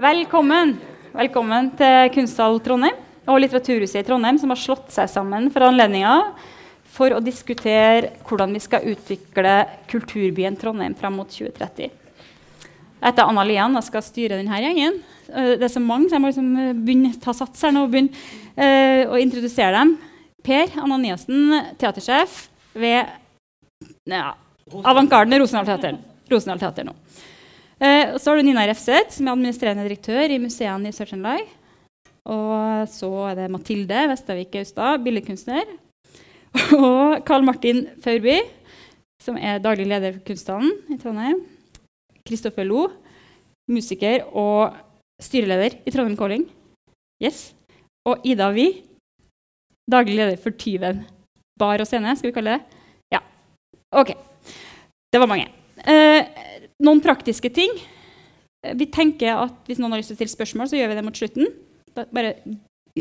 Velkommen. Velkommen til Kunsthall Trondheim og Litteraturhuset i Trondheim, som har slått seg sammen for anledninga for å diskutere hvordan vi skal utvikle kulturbyen Trondheim fram mot 2030. Jeg heter Anna Lian og skal styre denne gjengen. Eh, det er så mange, så jeg må liksom eh, begynne ta sats her nå og begynne uh, å introdusere dem. Per Ananiassen, teatersjef ved ja, Avantgarden Rosendal Teater. Rosendal Teater nå. Uh, så har du Nina Refseth, som er administrerende direktør i museene i Sør-Trøndelag. Og så er det Mathilde Vestavik Austad, billedkunstner. Og Karl Martin Faurby, som er daglig leder for Kunsthallen i Trondheim. Kristoffer Lo, musiker og styreleder i Trondheim Calling. Yes. Og Ida Vi, daglig leder for Tyven bar og scene, skal vi kalle det. Ja. OK. Det var mange. Eh, noen praktiske ting. Vi tenker at Hvis noen har lyst til å stille spørsmål, så gjør vi det mot slutten. Da bare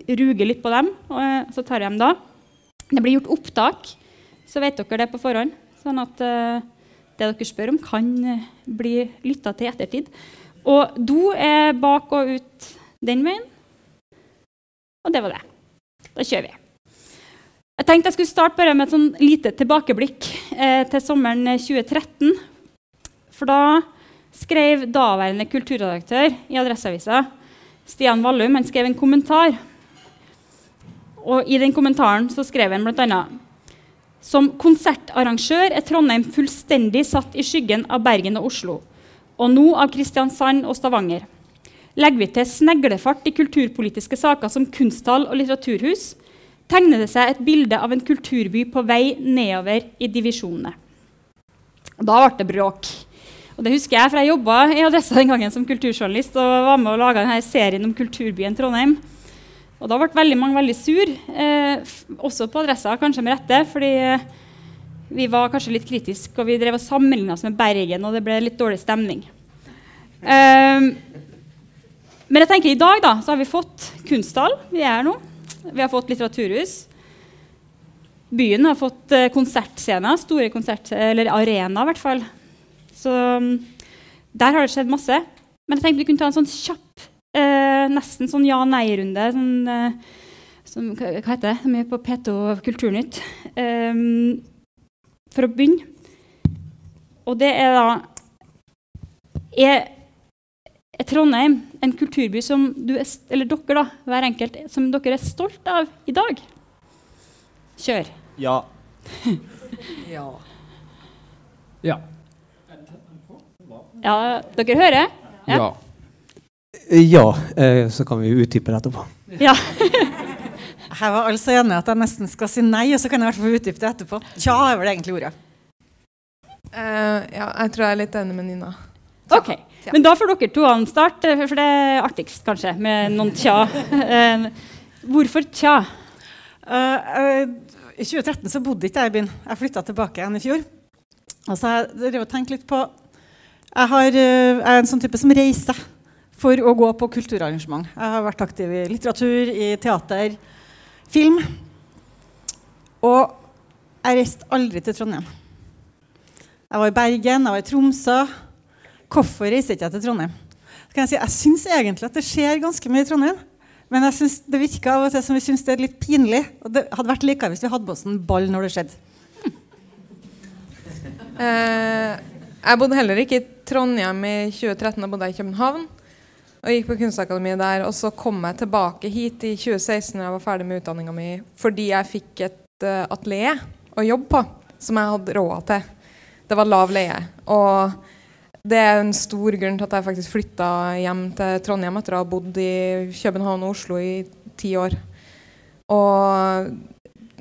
ruger litt på dem, og så tar jeg dem da. Det blir gjort opptak, så vet dere det på forhånd. Sånn at uh, det dere spør om, kan bli lytta til i ettertid. Og do er bak og ut den veien. Og det var det. Da kjører vi. Jeg tenkte jeg skulle starte bare med et sånn lite tilbakeblikk eh, til sommeren 2013. For da skrev daværende kulturredaktør i Adresseavisa, Stian Vallum, han skrev en kommentar. Og I den kommentaren så skrev han bl.a.: Som konsertarrangør er Trondheim fullstendig satt i skyggen av Bergen og Oslo, og nå av Kristiansand og Stavanger. Legger vi til sneglefart i kulturpolitiske saker som kunsthall og litteraturhus, tegner det seg et bilde av en kulturby på vei nedover i divisjonene. Da ble det bråk. Og det husker jeg, for jeg jobba i Adressa den gangen som kulturjournalist og var med og laga denne serien om kulturbyen Trondheim. Og da ble veldig mange veldig sur, eh, også på Adressa, kanskje med rette. fordi eh, vi var kanskje litt kritiske, og vi drev og sammenligna oss med Bergen, og det ble litt dårlig stemning. Um, men jeg tenker i dag da, så har vi fått kunsthall. Vi er her nå. Vi har fått litteraturhus. Byen har fått eh, konsertscener, store konsert, eller arena i hvert fall. Så um, der har det skjedd masse. Men jeg tenkte vi kunne ta en sånn kjapp, eh, nesten sånn ja-nei-runde. Sånn, eh, som, hva heter det? mye er på P2 Kulturnytt. Eh, for å begynne. Og det er da Er, er Trondheim en kulturby som du er, eller dere da, hver enkelt, som dere er stolt av i dag? Kjør. Ja. ja. Ja. Ja, dere hører? Ja. Ja, ja eh, så kan vi utdype det etterpå. Ja. Jeg var altså enig at jeg nesten skal si nei, og så kan jeg i hvert fall utdype det etterpå. Tja er vel egentlig ordet. Uh, ja, jeg tror jeg er litt enig med Nina. OK. Men da får dere to an start, eh, for det er artigst kanskje med noen tja. Uh, hvorfor tja? Uh, eh, I 2013 så bodde ikke jeg i byen. Jeg flytta tilbake igjen i fjor. Og så har jeg drevet og tenkt litt på jeg, har, eh, er en sånn type som reiser for å gå på kulturarrangement. Jeg har vært aktiv i litteratur, i teater, film. Og jeg reiste aldri til Trondheim. Jeg var i Bergen, jeg var i Tromsø. Hvorfor reiser ikke jeg til Trondheim? Så kan Jeg si, jeg syns egentlig at det skjer ganske mye i Trondheim. Men jeg synes det virker av og til som vi syns det er litt pinlig. Og det hadde vært likere hvis vi hadde på oss en ball når det skjedde. Eh, jeg bodde heller ikke i Trondheim i 2013, da bodde jeg i København. Og gikk på Kunstakademiet der. Og så kom jeg tilbake hit i 2016 når jeg var ferdig med utdanninga mi, fordi jeg fikk et uh, atelier å jobbe på som jeg hadde råd til. Det var lav leie. Og det er en stor grunn til at jeg faktisk flytta hjem til Trondheim etter å ha bodd i København og Oslo i ti år. Og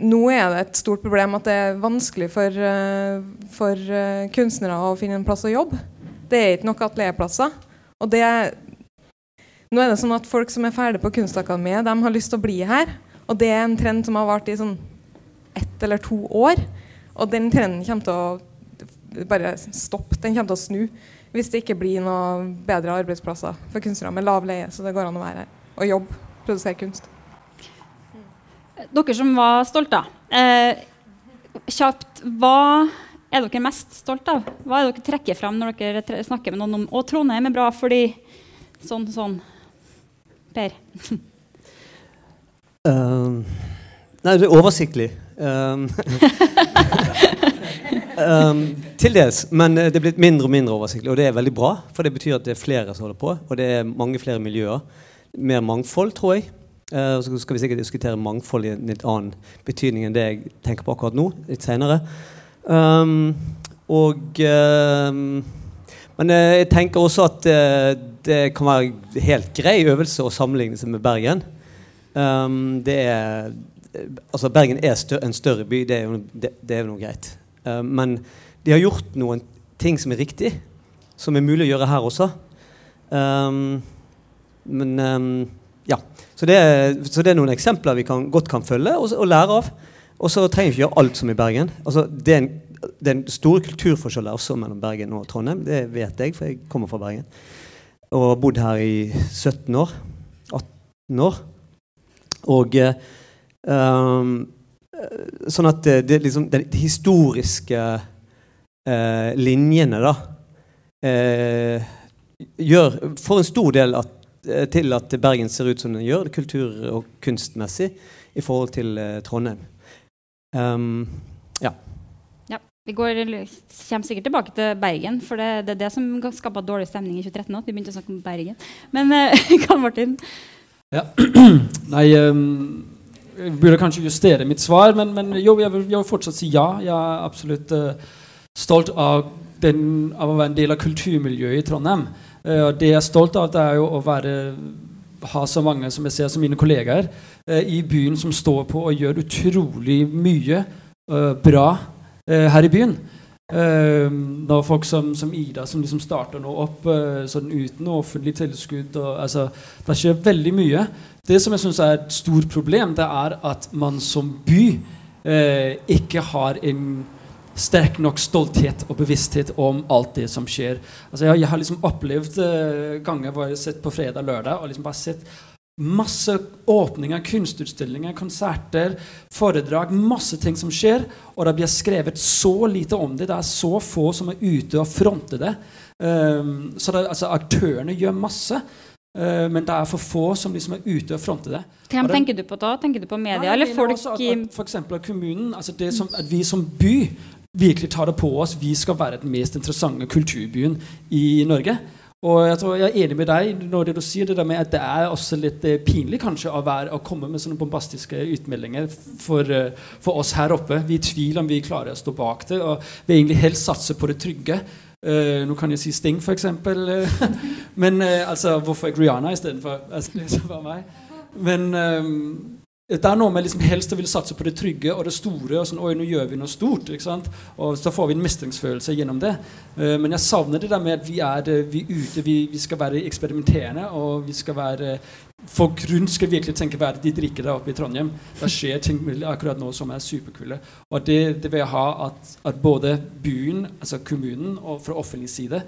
nå er det et stort problem at det er vanskelig for, uh, for uh, kunstnere å finne en plass å jobbe. Det er ikke nok atelierplasser. Og det, nå er det sånn at folk som er ferdig på Kunstakademiet, de har lyst til å bli her. Og det er en trend som har vart i sånn ett eller to år. Og den trenden kommer til å bare stoppe. Den kommer til å snu hvis det ikke blir noe bedre arbeidsplasser for kunstnere med lav leie, så det går an å være her og jobbe, produsere kunst. Dere som var stolte. Eh, kjapt, hva er dere mest stolte av? Hva er dere trekker frem når dere snakker med noen om Og Trondheim er bra fordi Sånn, sånn. Per. Um, nei, det er oversiktlig. Um, um, til dels. Men det er blitt mindre og mindre oversiktlig. Og det er veldig bra, for det betyr at det er flere som holder på. Og det er mange flere miljøer. Mer mangfold, tror jeg. Uh, så skal vi sikkert diskutere mangfold i en litt annen betydning enn det jeg tenker på akkurat nå. litt senere. Um, og um, Men uh, jeg tenker også at uh, det kan være helt grei øvelse å sammenligne seg med Bergen. Um, det er Altså, Bergen er stør en større by, det er jo, det, det er jo noe greit. Men de har gjort noen ting som er riktig, som er mulig å gjøre her også. Um, men um, ja. Så det, så det, er noen eksempler vi kan, godt kan følge og, og lære av. Og så trenger vi ikke gjøre alt som i Bergen. Altså, det, er en, det er store kulturforskjeller også mellom Bergen og Trondheim. Det vet jeg, for jeg kommer fra Bergen. Og har bodd her i 17 år. 18 år. Og um, Sånn at det, det liksom de historiske eh, linjene da eh, gjør for en stor del at, til at Bergen ser ut som den gjør, kultur- og kunstmessig, i forhold til Trondheim. Um, ja. ja. Vi går, kommer sikkert tilbake til Bergen, for det, det er det som skapa dårlig stemning i 2013 òg. Vi begynte å snakke om Bergen. Men Karl Martin? Ja. Nei, um, jeg burde kanskje justere mitt svar, men, men jo, jeg vil, jeg vil, fortsatt si ja. Jeg er absolutt uh, stolt av, den, av, å være en del av kulturmiljøet i Trondheim. Uh, det jeg er stolt av, det er jo å være, ha så mange som jeg ser som mine kollegaer uh, i byen som står på og gjør utrolig mye bra her i byen. Når folk som, som, Ida, som liksom starter nå opp sånn uten offentlig tilskudd og, altså, Det skjer veldig mye. Det som jeg syns er et stort problem, det er at man som by ikke har en sterk nok stolthet og bevissthet om alt det som skjer. Altså, jeg, jeg har liksom opplevd ganger hvor jeg har sett på fredag lørdag og liksom bare sett Masse åpninger, kunstutstillinger, konserter, foredrag. Masse ting som skjer. Og det blir skrevet så lite om det. Det er så få som er ute og fronter det. Um, så det, altså, aktørene gjør masse. Uh, men det er for få som liksom er ute og fronter det. Hvem det, tenker du på da? Tenker du på media nei, eller folk For eksempel kommunen. Altså det som, at vi som by virkelig tar det på oss. Vi skal være den mest interessante kulturbyen i Norge. Og jeg tror jeg er enig med deg når du sier det der med at det er også litt eh, pinlig kanskje å, være, å, komme med sånne bombastiske utmeldinger for, uh, for, oss her oppe. Vi er i tvil om vi klarer å stå bak det, og vi egentlig helst satser på det trygge. Uh, nå kan jeg si Sting, f.eks. Men uh, altså, hvorfor ikke Rihanna istedenfor? Altså, Men um, det er noe med liksom helst å ville satse på det trygge og det store. og sånn, Oi, nå gjør vi noe stort. Og så får vi en mestringsfølelse gjennom det. Uh, men jeg savner det der med at vi er vi ute, vi, vi, skal være eksperimenterende. og vi skal være Folk rundt skal virkelig tenke hva er det de drikker der oppe i Trondheim. Det skjer ting akkurat nå som er superkule. Og det, det vil jeg ha at, at, både byen, altså kommunen, og fra offentlig side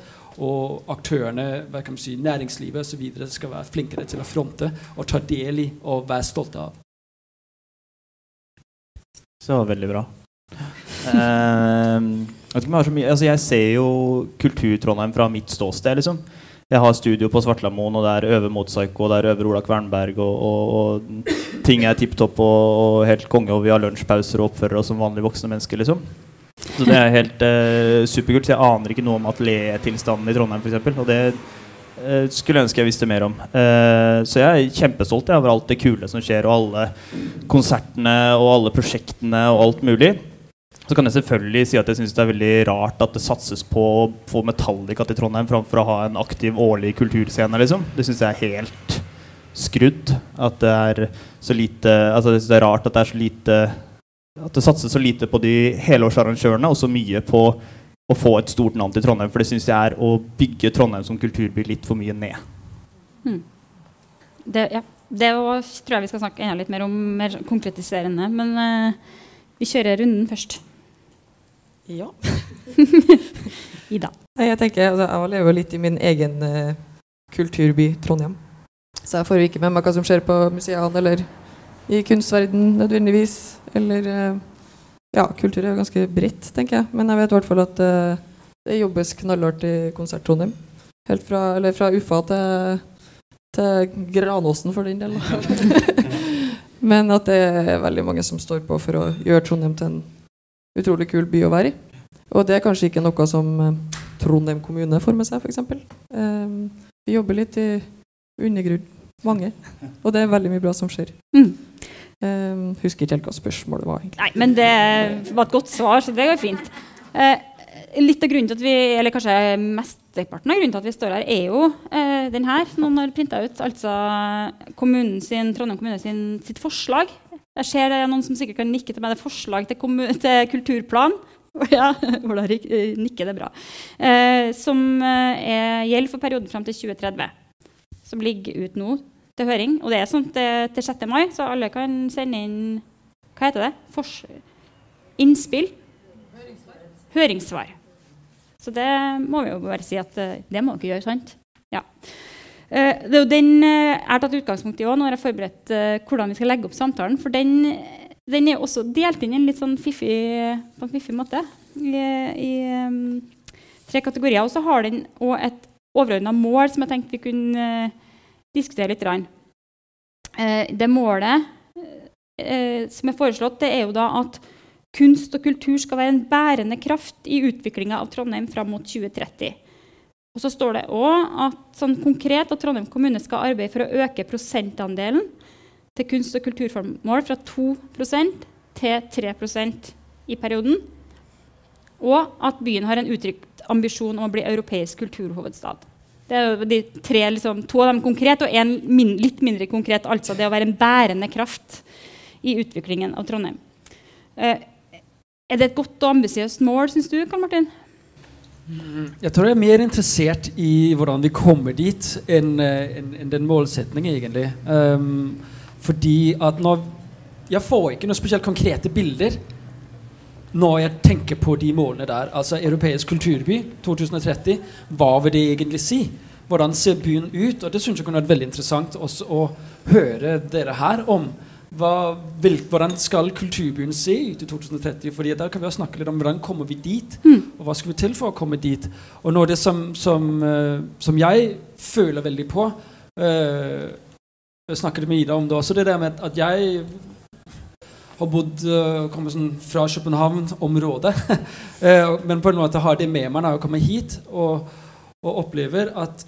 og aktørene, hva kan man si, næringslivet osv. skal være flinkere til å fronte og ta del i og være stolte av. Så det var veldig bra. Uh, altså jeg ser jo Kultur-Trondheim fra mitt ståsted. liksom. Jeg har studio på Svartlamoen, og der øver Motpsycho, og der øver Ola Kvernberg, og, og, og ting er tipp topp og, og, helt konge, og vi har lunsjpauser og oppfører oss som vanlige voksne mennesker. liksom. Så det er helt uh, superkult. Så jeg aner ikke noe om ateliertilstanden i Trondheim, f.eks. Og det uh, skulle ønske jeg visste mer om. Uh, så jeg er kjempestolt jeg, over alt det kule som skjer, og alle konsertene og alle prosjektene og alt mulig. Så kan jeg selvfølgelig si at jeg syns det er veldig rart at det satses på å få Metallica til Trondheim framfor å ha en aktiv årlig kulturscene. Liksom. Det syns jeg er helt skrudd. At det er så lite Altså det er rart at det er så lite At det satses så lite på de helårsarrangørene og så mye på å få et stort navn til Trondheim. For det syns jeg er å bygge Trondheim som kulturby litt for mye ned. Hmm. Det, ja. Det tror jeg vi skal snakke enda litt mer om, mer konkretiserende. Men uh, vi kjører runden først. Ja. Ida. Jeg tenker, altså, jeg lever litt i min egen uh, kulturby Trondheim. Så jeg får jo ikke med meg hva som skjer på museene eller i kunstverden nødvendigvis. Eller uh, Ja, kultur er jo ganske bredt, tenker jeg. Men jeg vet i hvert fall at uh, det jobbes knallhardt i Konsert Trondheim. Helt fra, eller fra UFA til til Granåsen for den del. Men at det er veldig mange som står på for å gjøre Trondheim til en utrolig kul by å være i. Og det er kanskje ikke noe som eh, Trondheim kommune får med seg, f.eks. Um, vi jobber litt i undergrunn, mange. Og det er veldig mye bra som skjer. Mm. Um, husker ikke helt hva spørsmålet var. egentlig. Nei, men det var et godt svar, så det går fint. Eh, litt av grunnen til at vi, eller kanskje mesteparten av grunnen til at vi står her, er jo eh, den her. Noen har printa ut. Altså kommunen sin, Trondheim kommune sin, sitt forslag. Jeg ser det er noen som sikkert kan nikke til meg. Det er forslag til, til kulturplan. Ja, Ola eh, nikker, det bra. Eh, som eh, er, gjelder for perioden fram til 2030. Som ligger ut nå til høring. Og det er sånn til, til 6. mai, så alle kan sende inn Hva heter det? Fors innspill? Høringssvar. Så det må vi jo bare si at eh, det må dere gjøre, sant? Ja. Eh, det er jo den eh, jeg har tatt utgangspunkt i òg når jeg har forberedt hvordan vi skal legge opp samtalen. For den, den er også delt inn i en litt sånn fiffig, på en fiffig måte i, i em, tre kategorier. Og så har den òg et overordna mål som jeg tenkte vi kunne diskutere litt. grann. Eh, det målet som er foreslått, det er jo da at kunst og kultur skal være en bærende kraft i utviklinga av Trondheim fram mot 2030. Og så står det òg at sånn konkret at Trondheim kommune skal arbeide for å øke prosentandelen til kunst- og kulturformål fra 2% til 3% i perioden. Og at byen har en uttrykt ambisjon om å bli europeisk kulturhovedstad. Det er de tre, liksom, To av dem konkret, og én min, litt mindre konkret. Altså det å være en bærende kraft i utviklingen av Trondheim. Eh, er det et godt og ambisiøst mål, syns du, Karl Martin? Jeg tror jeg er mer interessert i hvordan vi kommer dit, enn en, enn- enn den målsetningen, egentlig. Um, fordi at når Jeg får ikke noen spesielt konkrete bilder når jeg tenker på de målene der. Altså Europeisk kulturby 2030. Hva vil det egentlig si? Hvordan ser byen ut? Og det syns jeg kunne vært veldig interessant også å høre dere her om. Hva, vil, hvordan skal kulturbyen se ut i 2030? Fordi Der kan vi snakke litt om hvordan kommer vi dit, og hva skal vi til for å komme dit. Og noe av det som, som, uh, som jeg føler veldig på uh, Jeg snakket med Ida om det også, det der med at jeg har bodd uh, kommer sånn fra København-området. Men på en måte har det med meg når jeg kommer hit og, og opplever at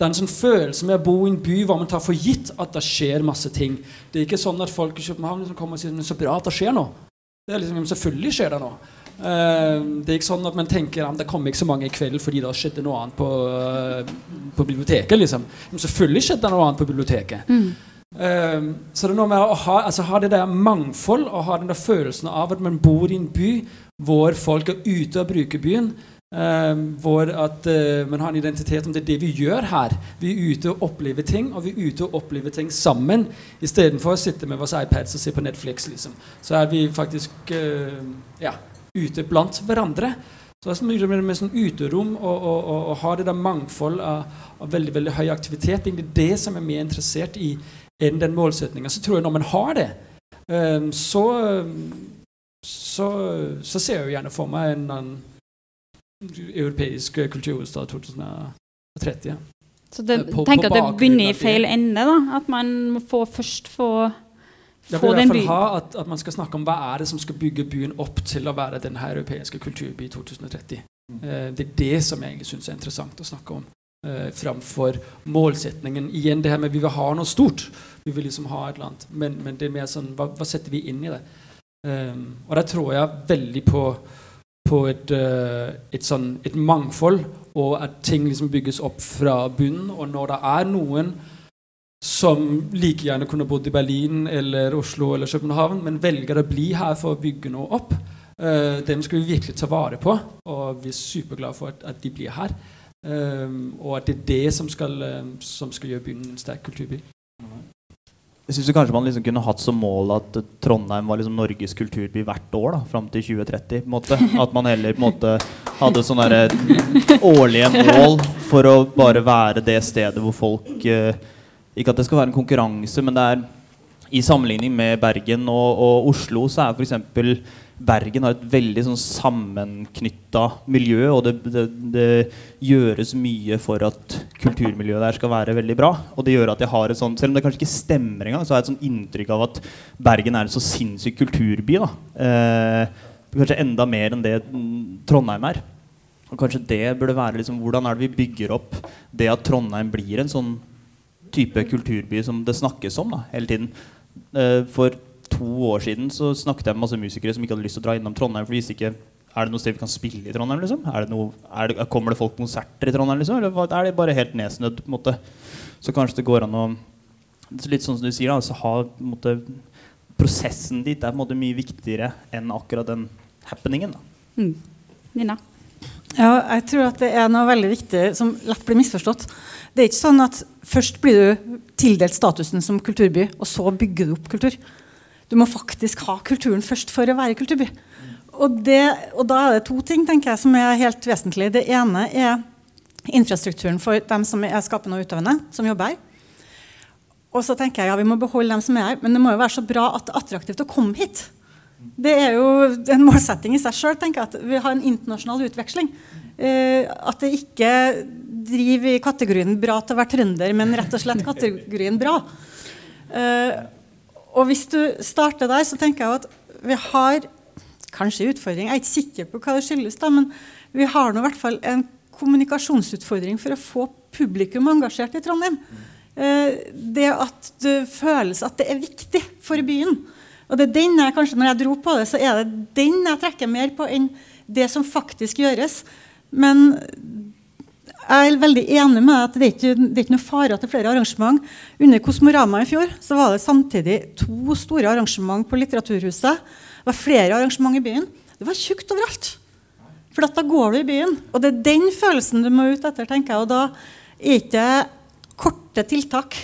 det er en sånn følelse med å bo i en by hvor man tar for gitt at det skjer masse ting. Det er ikke sånn at folk i København liksom kommer og sier «Men så bra at det skjer noe. Det er liksom, Selvfølgelig skjer det noe. Uh, det er ikke sånn at man tenker at det kommer ikke så mange i kveld fordi det skjedde noe annet på, uh, på biblioteket. liksom. Men selvfølgelig skjedde det noe annet på biblioteket. Um, så det er noe med å ha, altså, ha det der mangfold og ha den der følelsen av at man bor i en by hvor folk er ute og bruker byen. Um, hvor at uh, man har en identitet om det er det vi gjør her. Vi er ute og opplever ting, og vi er ute og opplever ting sammen. Istedenfor å sitte med våre iPads og se på Netflix. liksom. Så er vi faktisk uh, ja, ute blant hverandre. Så det er mye med, med sånn uterom og, og, og, og ha det der mangfold av, av veldig veldig høy aktivitet. Det er det som er mer interessert i enn den målsettinga. Så tror jeg når man har det, ehm, så, så, så ser jeg jo gjerne for meg en annen europeisk kulturhovedstad 2030. Så det, På- på tenker at det begynner i feil ende. da, At man må få, først få, Jeg få vil i den hvert fall byen. ha at, at man skal snakke om hva er det som skal bygge byen opp til å være den europeiske kulturby i 2030. Eh, det er det som jeg egentlig syns er interessant å snakke om. Eh, framfor målsetningen. Igjen det her med vi vil ha noe stort. Vi vil liksom ha et eller annet. Men, men det er mer sånn hva, hva setter vi inn i det? Um, og der tror jeg veldig på, på et, eh, et, sånn, et mangfold, og at ting liksom bygges opp fra bunnen. Og når det er noen som like gjerne kunne bodd i Berlin eller Oslo eller København, men velger å bli her for å bygge noe opp. uh, dem skal vi virkelig ta vare på, og vi er superglade for at, at de blir her. Um, og at det er det som skal, som skal gjøre byen en sterk kulturby. Jeg syns kanskje man liksom kunne hatt som mål at Trondheim var liksom Norges kulturby hvert år da, fram til 2030. på en måte. At man heller på en måte hadde sånne årlige mål for å bare være det stedet hvor folk eh, Ikke at det skal være en konkurranse, men det er i sammenligning med Bergen og, og Oslo så er f.eks. Bergen har et veldig sånn sammenknytta miljø, og det, det, det, gjøres mye for at kulturmiljøet der skal være veldig bra. Og det gjør at jeg har et sånt, Selv om det kanskje ikke stemmer engang, så har jeg et sånt inntrykk av at Bergen er en så sinnssyk kulturby. da. Eh, kanskje enda mer enn det Trondheim er. Og kanskje det burde være liksom, Hvordan er det vi bygger opp det at Trondheim blir en sånn type kulturby som det snakkes om da, hele tiden. Eh, for to år siden så snakket jeg med masse musikere som ikke hadde lyst til å dra innom Trondheim. For de visste ikke er det noe sted vi kan spille i Trondheim. liksom? Er det noe, er det, kommer det folk på konserter i Trondheim? liksom? Eller er det bare helt nedsnødd? på en måte? Så kanskje det går an å Litt sånn som du sier, da, så ha, måte, prosessen dit er på en måte mye viktigere enn akkurat den happeningen. da. Mm. Nina? Ja, jeg tror at det er noe veldig viktig som lett blir misforstått. Det er ikke sånn at først blir du tildelt statusen som kulturby, og så bygger du opp kultur. Du må faktisk ha kulturen først for å være kulturby. Og, det, og da er det to ting tenker jeg, som er helt vesentlig. Det ene er infrastrukturen for dem som er skapende og utøvende, som jobber her. Og så tenker jeg ja, vi må beholde dem som er her, men det må jo være så bra at det er attraktivt å komme hit. Det er jo en målsetting i seg sjøl. At vi har en internasjonal utveksling. Eh, at det ikke driver i kategorien 'bra til å være trønder', men rett og slett kategorien 'bra'. Eh, og hvis du starter der, så tenker jeg at vi har kanskje utfordring. Jeg er ikke sikker på hva det skyldes, da, men vi har nå i hvert fall en kommunikasjonsutfordring for å få publikum engasjert i Trondheim. Eh, det at det føles at det er viktig for byen. Og det er den jeg, kanskje Når jeg dro på det, så er det den jeg trekker mer på enn det som faktisk gjøres. Men jeg er veldig enig med at det er ikke det er ikke noe fare til flere arrangement. Under Kosmorama i fjor så var det samtidig to store arrangement på Litteraturhuset. Det var flere arrangement i byen. Det var tjukt overalt. For da går du i byen. Og det er den følelsen du må ut etter. tenker jeg, Og da er ikke korte tiltak.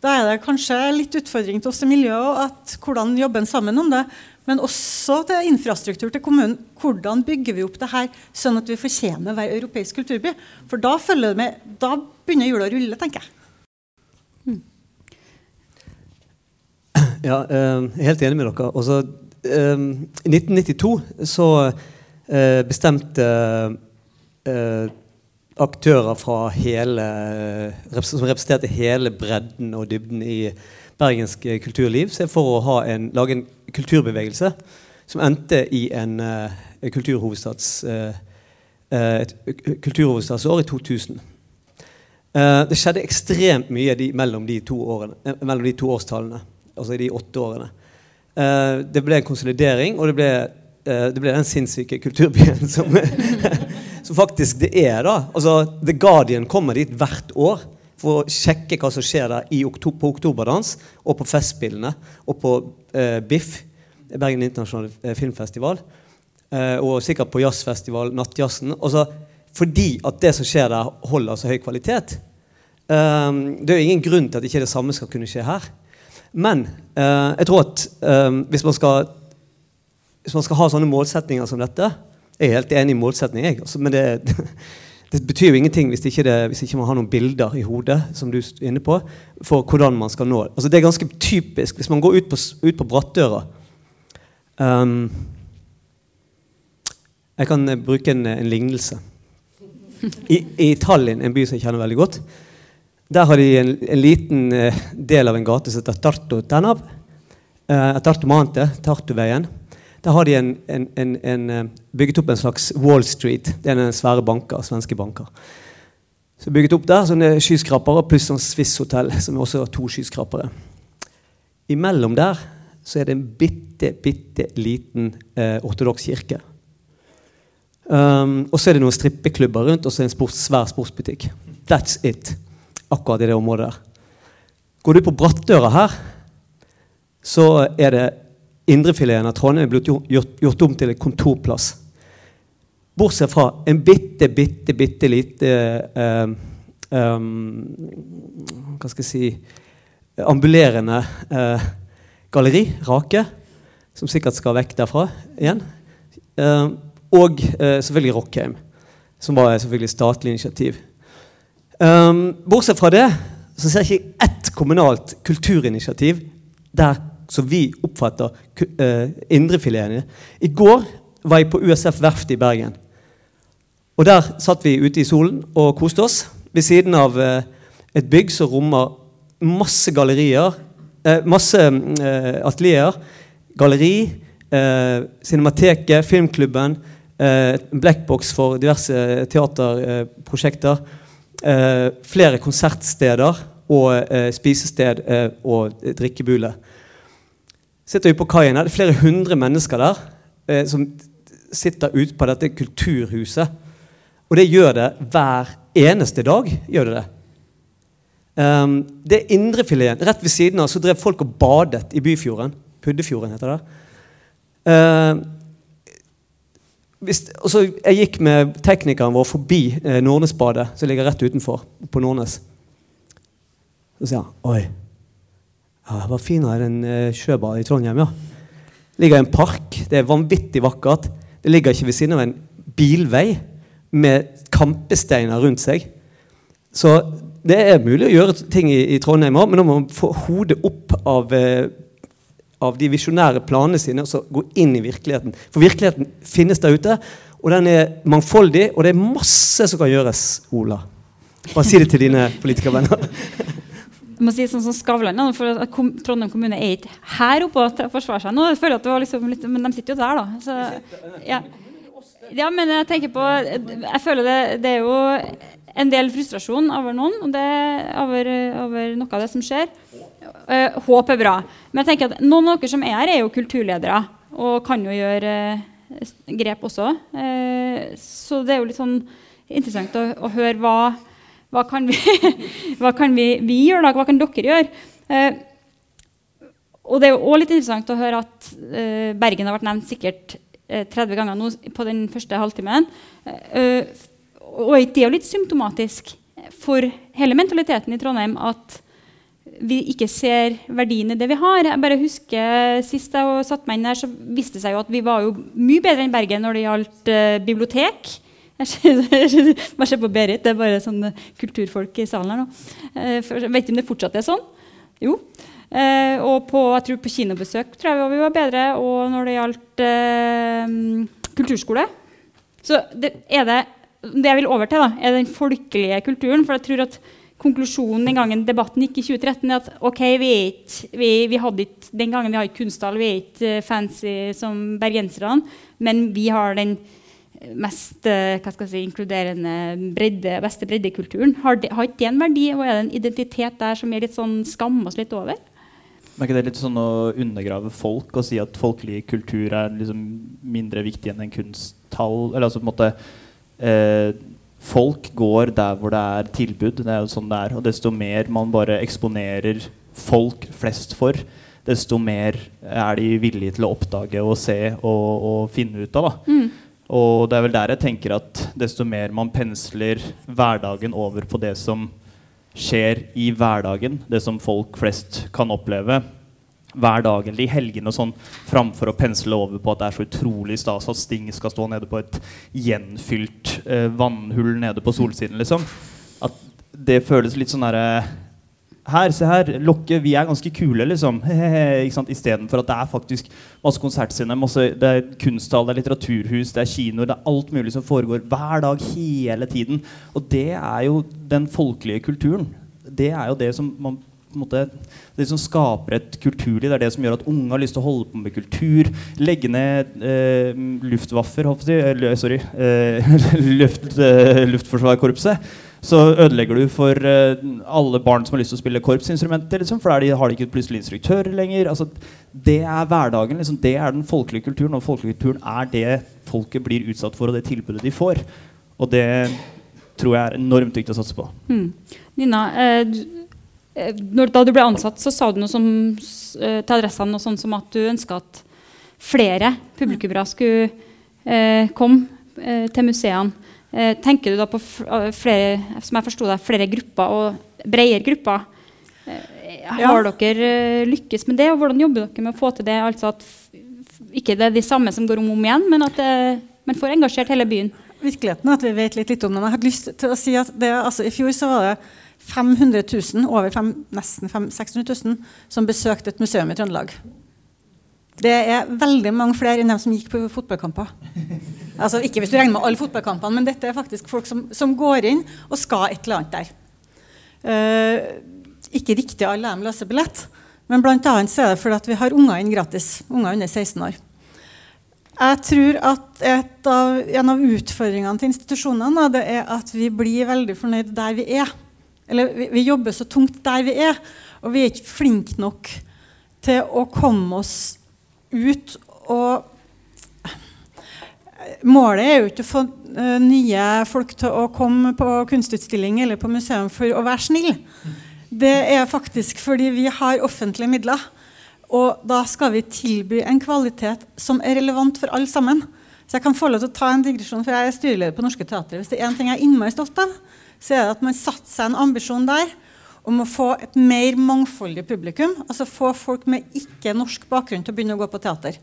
Da er det kanskje litt utfordring til oss i miljøet at hvordan jobber en sammen om det men også til infrastruktur til kommunen. Hvordan bygger vi opp det her sånn at vi fortjener å være europeisk kulturby? For da, følger det med, da begynner hjula å rulle, tenker jeg. Mm. Ja, eh, er helt enig med dere. Eh, I 1992 så eh, bestemte aktører hele, som representerte hele bredden og dybden i bergensk kulturliv så er for å en, lage en kulturbevegelse som endte i en en kulturhovedstads, uh, et kulturhovedstadsår i 2000. Uh, det skjedde ekstremt mye de, mellom, de årene, mellom, de to årstallene, altså i de åtte årene. det ble en konsolidering, og det ble, det ble den sinnssyke kulturbyen som, som faktisk det er. da. Altså, The Guardian kommer dit hvert år for å sjekke hva som skjer der oktober, på Oktoberdans og på Festspillene og på eh, BIFF, Bergen internasjonale eh, filmfestival, eh, og sikkert på jazzfestival, Nattjazzen. Også fordi at det som skjer der, holder så høy kvalitet. Um, det er jo ingen grunn til at ikke det samme skal kunne skje her. Men uh, jeg tror at um, hvis, man skal, hvis man skal ha sånne målsetninger som dette Jeg er helt enig i målsetningen, jeg, altså, men det, det betyr jo ingenting hvis ikke, det, hvis ikke, man har noen bilder i hodet som du er inne på, for hvordan man skal nå altså det. er ganske typisk hvis man går ut på, ut på brattdøra um, Jeg kan uh, bruke en, en lignelse. I, I, Tallinn, en by som jeg kjenner veldig godt, der har de en, en liten uh, del av en gate som heter Tartu Tanav. Uh, Tartu Mante, Tartuveien. Der har de en, en, en, eh, bygget opp en slags Wall Street. Det er en svære banker, svenske banker. Så bygget opp der sånne skyskrapere pluss sånn Swiss-hotell, som er også to skyskrapere. Imellom der så er det en bitte, bitte liten eh, ortodoks kirke. Um, og så er det noen strippeklubber rundt og så er det en sports, svær sportsbutikk. That's it. Akkurat i det området der. Går du på Brattdøra her, så er det Indrefileten av Trondheim er blitt gjort, gjort, om til en kontorplass. Bortsett fra en bitte, bitte, bitte lite uh, um, Hva skal jeg si Ambulerende uh, galleri, Rake, som sikkert skal vekk derfra igjen. Uh, og selvfølgelig Rockheim, som var selvfølgelig statlig initiativ. Um, bortsett fra det så ser jeg ikke ett kommunalt kulturinitiativ der som vi oppfatter uh, eh, indrefileten i. Går var jeg på USF Verft i Bergen. Og Der satt vi ute i solen og koste oss ved siden av uh, et bygg som rommer masse gallerier, uh, masse uh, atelier, galleri, Cinemateket, Filmklubben, Blackbox for diverse teaterprosjekter, flere konsertsteder og spisested og drikkebule. Sitter vi på kaien her, Det er flere hundre mennesker der eh, som sitter ute på dette kulturhuset. Og det gjør det hver eneste dag. gjør det det. Um, det er indrefileten. Rett ved siden av så drev folk og badet i Byfjorden. Puddefjorden heter det. Uh, hvis, og så Jeg gikk med teknikeren vår forbi eh, Nordnesbadet, som ligger rett utenfor. på Nordnes. Så sier han Oi, ja, det var finere enn eh, sjøbad i Trondheim, ja. Det ligger i en park. Det er vanvittig vakkert. Det ligger ikke ved siden av en bilvei med kampesteiner rundt seg. Så det er mulig å gjøre ting i, i Trondheim òg, men nå må man få hodet opp av, eh, av de visjonære planene sine og så gå inn i virkeligheten. For virkeligheten finnes der ute, og den er mangfoldig, og det er masse som kan gjøres, Ola. Bare si det til dine politikervenner. Jeg må si sånn som Skavlan, for Trondheim kommune er ikke her oppe til å forsvare seg nå. Jeg føler at det var liksom litt, Men de sitter jo der, da. Så, ja. ja, men jeg tenker på Jeg føler det, det er jo en del frustrasjon over noen, og det over, over noe av det som skjer. Eh, håp er bra. Men jeg tenker at noen av dere som er her, er jo kulturledere og kan jo gjøre eh, grep også. Eh, så det er jo litt sånn interessant å, å høre hva hva kan vi, hva kan vi, vi gjøre, da? Hva kan dere gjøre? Eh, og det er jo også litt interessant å høre at eh, Bergen har vært nevnt sikkert eh, 30 ganger nå på den første halvtimen. Eh, og det er jo litt symptomatisk for hele mentaliteten i Trondheim at vi ikke ser verdien i det vi har. Jeg bare husker Sist jeg satte meg inn her, så viste det seg jo at vi var jo mye bedre enn Bergen når det gjaldt eh, bibliotek. Bare se på Berit, det er bare sånn kulturfolk i salen her nå. Eh, jeg vet ikke om det fortsatt er sånn. Jo. Eh, og på, jeg tror på kinobesøk tror jeg vi var bedre. Og når det gjaldt eh, kulturskole Så det, er det, det jeg vil over til, da, er den folkelige kulturen. For jeg tror at konklusjonen den gangen debatten gikk i 2013, er at ok, vi, er ikke, vi, vi hadde ikke, den gangen vi har ikke kunsthall, vi er ikke fancy som bergenserne, men vi har den mest eh, hva skal jeg si, inkluderende bredde, beste breddekulturen. Har, det, har ikke det en verdi? Og er det en identitet der som vi litt sånn skammer oss litt over? Men er ikke det litt sånn å undergrave folk og si at folkelig kultur er liksom mindre viktig enn en kunsthall? Eller altså på en måte eh, Folk går der hvor det er tilbud. Det er jo sånn det er. Og desto mer man bare eksponerer folk flest for, desto mer er de villige til å oppdage og se og, og finne ut av. da. Mm. Og det er vel der jeg tenker at desto mer man pensler hverdagen over på det som skjer i hverdagen, det som folk flest kan oppleve hver dag eller i helgene og sånn, framfor å pensle over på at det er så utrolig stas at Sting skal stå nede på et gjenfylt eh, vannhull nede på solsiden, liksom. At det føles litt sånn derre her, se her, Lokke, vi er ganske kule, liksom. Istedenfor at det er faktisk masse konsertscener, masse, det er kunsthall, det er litteraturhus, det er kinoer. Det er alt mulig som foregår hver dag, hele tiden. Og det er jo den folkelige kulturen. Det er jo det som man måte, det som skaper et kulturliv. Det er det som gjør at unge har lyst til å holde på med kultur. Legge ned eh, luftvaffer, håper jeg, eller, sorry, eh, luft, eh, Luftforsvarkorpset så ødelegger du for uh, alle barn som har lyst til å spille korpsinstrumenter. Liksom, for der har de ikke plutselig instruktører lenger. Altså, det er hverdagen. Liksom, det er den folkelige kulturen. Og folkelige kulturen er det folket blir utsatt for, og det tilbudet de får. Og det tror jeg er enormt viktig å satse på. Mm. Nina, eh, eh, når, da du ble ansatt, så sa du noe som, eh, til adressene noe sånn som at du ønska at flere publikummere skulle eh, komme til museene. Eh, tenker du da på eh, flere, som jeg forstod, det, flere grupper og bredere grupper? Eh, har dere lykkes med det, og hvordan jobber dere med å få til det? Altså at ikke det er de samme som går om og om igjen, men at man får engasjert hele byen. Virkeligheten er at vi vet litt, litt om dem. Jeg hadde lyst til å si at det, altså, I fjor så var det 500 000, over fem, nesten 500, 600 000, som besøkte et museum i Trøndelag. Det er veldig mange flere enn dem som gikk på fotballkamper. Altså, ikke hvis du regner med alle fotballkampene, men dette er faktisk folk som, som går inn og skal et eller annet der. Uh, ikke riktig alle dem løser billett, men bl.a. er det fordi vi har unger inn gratis. Unger under 16 år. Jeg tror at av, en av utfordringene til institusjonene da, er at vi blir veldig fornøyd der vi er. Eller vi, vi, jobber så tungt der vi er, og vi er ikke flinke nok til å komme oss ut og Målet er jo ikke å få uh, nye folk til å komme på kunstutstilling eller på museum for å være snill. Det er faktisk fordi vi har offentlige midler. Og da skal vi tilby en kvalitet som er relevant for alle sammen. Så jeg kan få lov til å ta en digresjon, for jeg er styreleder på Norske Teatre. Hvis det er én ting jeg er innmari stolt av, så er det at man satte seg en ambisjon der om å få et mer mangfoldig publikum. Altså få folk med ikke-norsk bakgrunn til å begynne å gå på teater.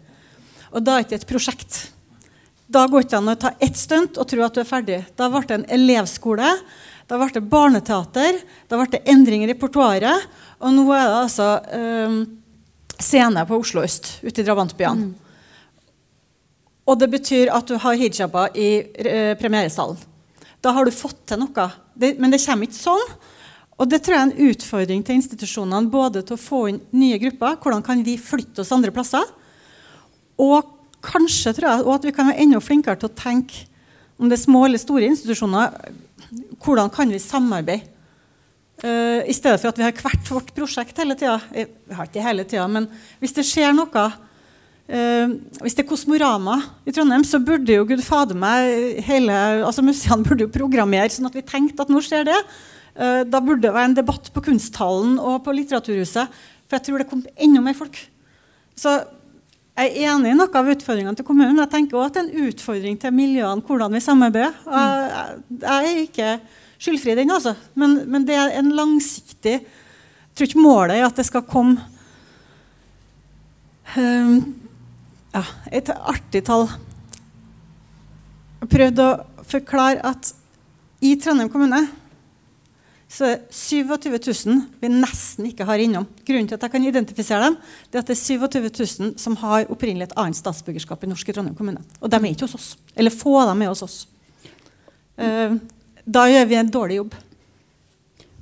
Og da er det ikke et prosjekt. Da går det ikke an å ta ett stunt og tro at du er ferdig. Da ble det en elevskole. Da ble det barneteater. Da ble det endring i repertoaret. Og nå er det altså øh, scene på Oslo øst, ute i drabantbyene. Mm. Og det betyr at du har hijaber i eh, premieresalen. Da har du fått til noe. Det, men det kommer ikke sånn. Og det tror jeg er en utfordring til institusjonene. Både til å få inn nye grupper. Hvordan kan vi flytte oss andre plasser? Og kanskje tror jeg, og at vi kan være enda flinkere til å tenke om det er små eller store institusjoner. Hvordan kan vi samarbeide? Uh, I stedet for at vi har hvert vårt prosjekt hele tida. Eh, vi har ikke hele tida, men hvis det skjer noe uh, Hvis det er Kosmorama i Trondheim, så burde jo gud fader meg hele, altså Museene burde jo programmere sånn at vi tenkte at nå skjer det. Uh, da burde det være en debatt på Kunsthallen og på Litteraturhuset. For jeg tror det kom enda mer folk. Så jeg er enig i noe av utfordringene til kommunen. Jeg tenker også at det er en utfordring til miljøene hvordan vi samarbeider. Jeg, er ikke skyldfri, den, altså. Men, men, det er en langsiktig Jeg tror ikke målet er at det skal komme um, ja, et artig tall. Jeg prøvde å forklare at i Trondheim kommune så er det 27 000 vi nesten ikke har innom. Grunnen til at jeg kan identifisere dem, det er at det er 27 000 som har opprinnelig et annet statsborgerskap i norske Trondheim kommune. Og de er ikke hos oss. Eller få av dem er hos oss. Uh, da gjør vi en dårlig jobb.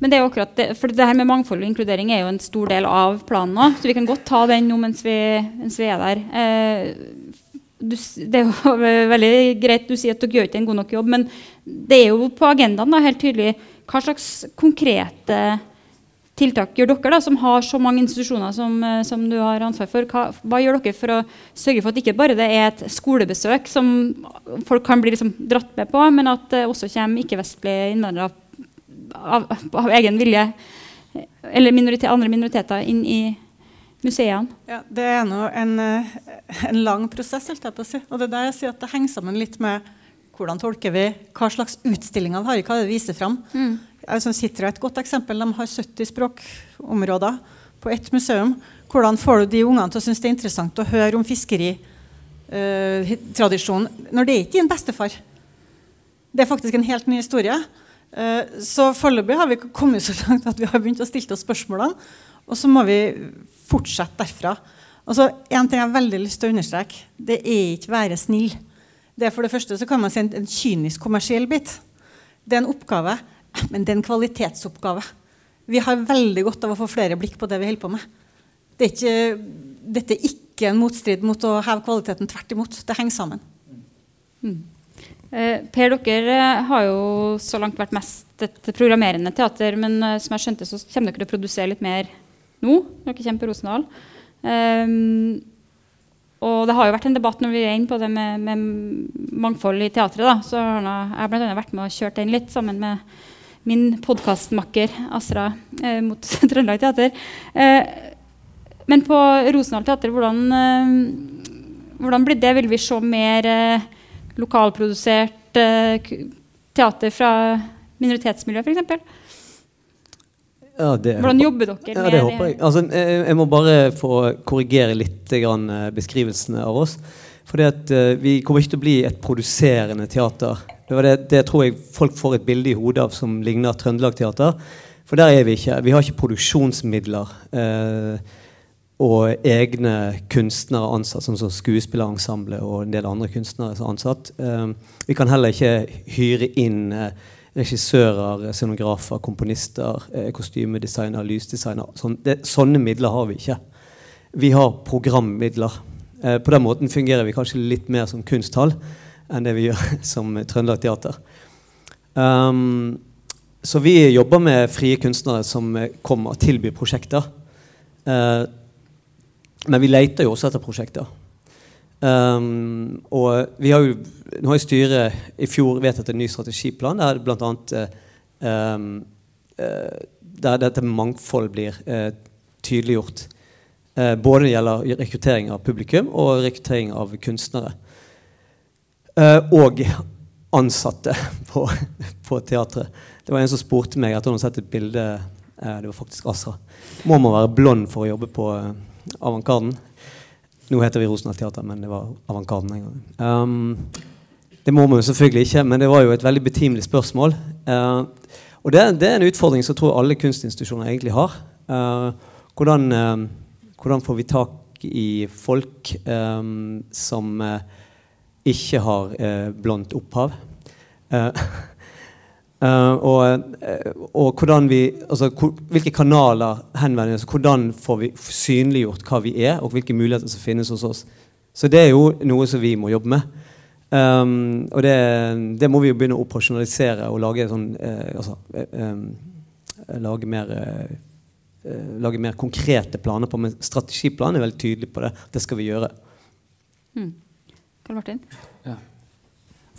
Men det er jo akkurat det, for det her med mangfold og inkludering er jo en stor del av planen nå. Så vi kan godt ta den nå mens vi, mens vi er der. Eh, du, det er jo veldig greit du sier at dere gjør ikke en god nok jobb, men det er jo på agendaen da, helt tydelig hva slags konkrete tiltak gjør dere, da, som har så mange institusjoner som, eh, som du har ansvar for? Hva, hva, gjør dere for å sørge for at ikke bare det er et skolebesøk som folk kan bli liksom dratt med på, men at det også kommer ikke-vestlige innvandrere av, av, egen vilje, eller minorite, andre minoriteter, inn i museene? Ja, det er nå en, eh, en, lang prosess, holdt jeg på å si. Og det er der jeg sier at det henger sammen litt med hvordan tolker vi, hva slags utstillinger vi har, hva det viser fram. Mm altså Citra er et godt eksempel. De har 70 språkområder på ett museum. Hvordan får du de ungene til å synes det er interessant å høre om fiskeritradisjonen uh, når det er ikke din bestefar? Det er faktisk en helt ny historie. Uh, så foreløpig har vi kommet så langt at vi har begynt å stille oss spørsmålene. Og så må vi fortsette derfra. Og En ting jeg har veldig lyst til å understreke. Det er ikke være snill. Det er for det første så kan man si en, en kynisk kommersiell bit. Det er en oppgave men det er en kvalitetsoppgave. Vi har veldig godt av å få flere blikk på det vi holder på med. Det er ikke, dette er ikke en motstrid mot å heve kvaliteten. Tvert imot. Det henger sammen. Mm. Eh, per, dere eh, har jo så langt vært mest et programmerende teater, men eh, som jeg skjønte, så kommer dere til å produsere litt mer nå? dere kommer på Rosendal. Um, og det har jo vært en debatt når vi er inne på det med, med mangfold i teatret. Da. Så har jeg bl.a. vært med og kjørt den litt sammen med min podkastmakker Asra eh, mot Trøndelag Teater. Eh, men på Rosendal Teater, hvordan, eh, hvordan, blir det? Vil vi se mer eh, lokalprodusert eh, teater fra minoritetsmiljø, f.eks.? Ja, Hvordan jobber dere ja, det? håper jeg. Altså, jeg, jeg må bare få korrigere litt grann, eh, beskrivelsene av oss. Fordi at uh, Vi kommer ikke til å bli et produserende teater det, det, det, tror jeg folk får et bilde i hodet av som ligner Trøndelag Teater. For der er vi ikke. Vi har ikke produksjonsmidler uh, og egne kunstnere ansatt, som sånn skuespillerensemble og en del andre kunstnere som er ansatt. Uh, vi kan heller ikke hyre inn eh, regissører, scenografer, komponister, eh, kostymedesigner, lysdesigner. Sånn, sånne midler har vi ikke. Vi har programmidler. Eh, på den måten fungerer vi kanskje litt mer som kunsthall enn det vi gjør som Trøndelag Teater. Um, så vi jobber med frie kunstnere som kommer og tilbyr prosjekter. Uh, men vi leter jo også etter prosjekter. Um, og vi har jo nå har styret i fjor vedtatt en ny strategiplan der bl.a. Uh, um, uh, der dette mangfold blir uh, tydeliggjort. Uh, både når det gjelder rekruttering av publikum og rekruttering av kunstnere. Uh, og ansatte på, på teatret. Det var en som spurte meg etter å ha sett et bilde Det var faktisk Asra. Må man være blond for å jobbe på Avantgarden? Nå heter vi Rosenhall Teater, men det var Avantgarden en gang. Um, det må man jo selvfølgelig ikke, men det var jo et veldig betimelig spørsmål. Uh, og det, det, er en utfordring som jeg tror alle kunstinstitusjoner egentlig har. Uh, hvordan, uh, hvordan, får vi tak i folk um, som ikke har blondt opphav? Uh, og, uh, og, hvordan vi, altså, hvilke kanaler henvender vi oss Hvordan får vi synliggjort hva vi er, og hvilke muligheter som finnes hos oss. Så det er jo noe som vi må jobbe med. Um, og det, det, må vi jo begynne å operasjonalisere og lage sånn uh, altså, um, lage, mer, lage mer konkrete planer på. Men strategiplanen er veldig tydelig på det. Det skal vi gjøre. Mm. Karl Martin? Ja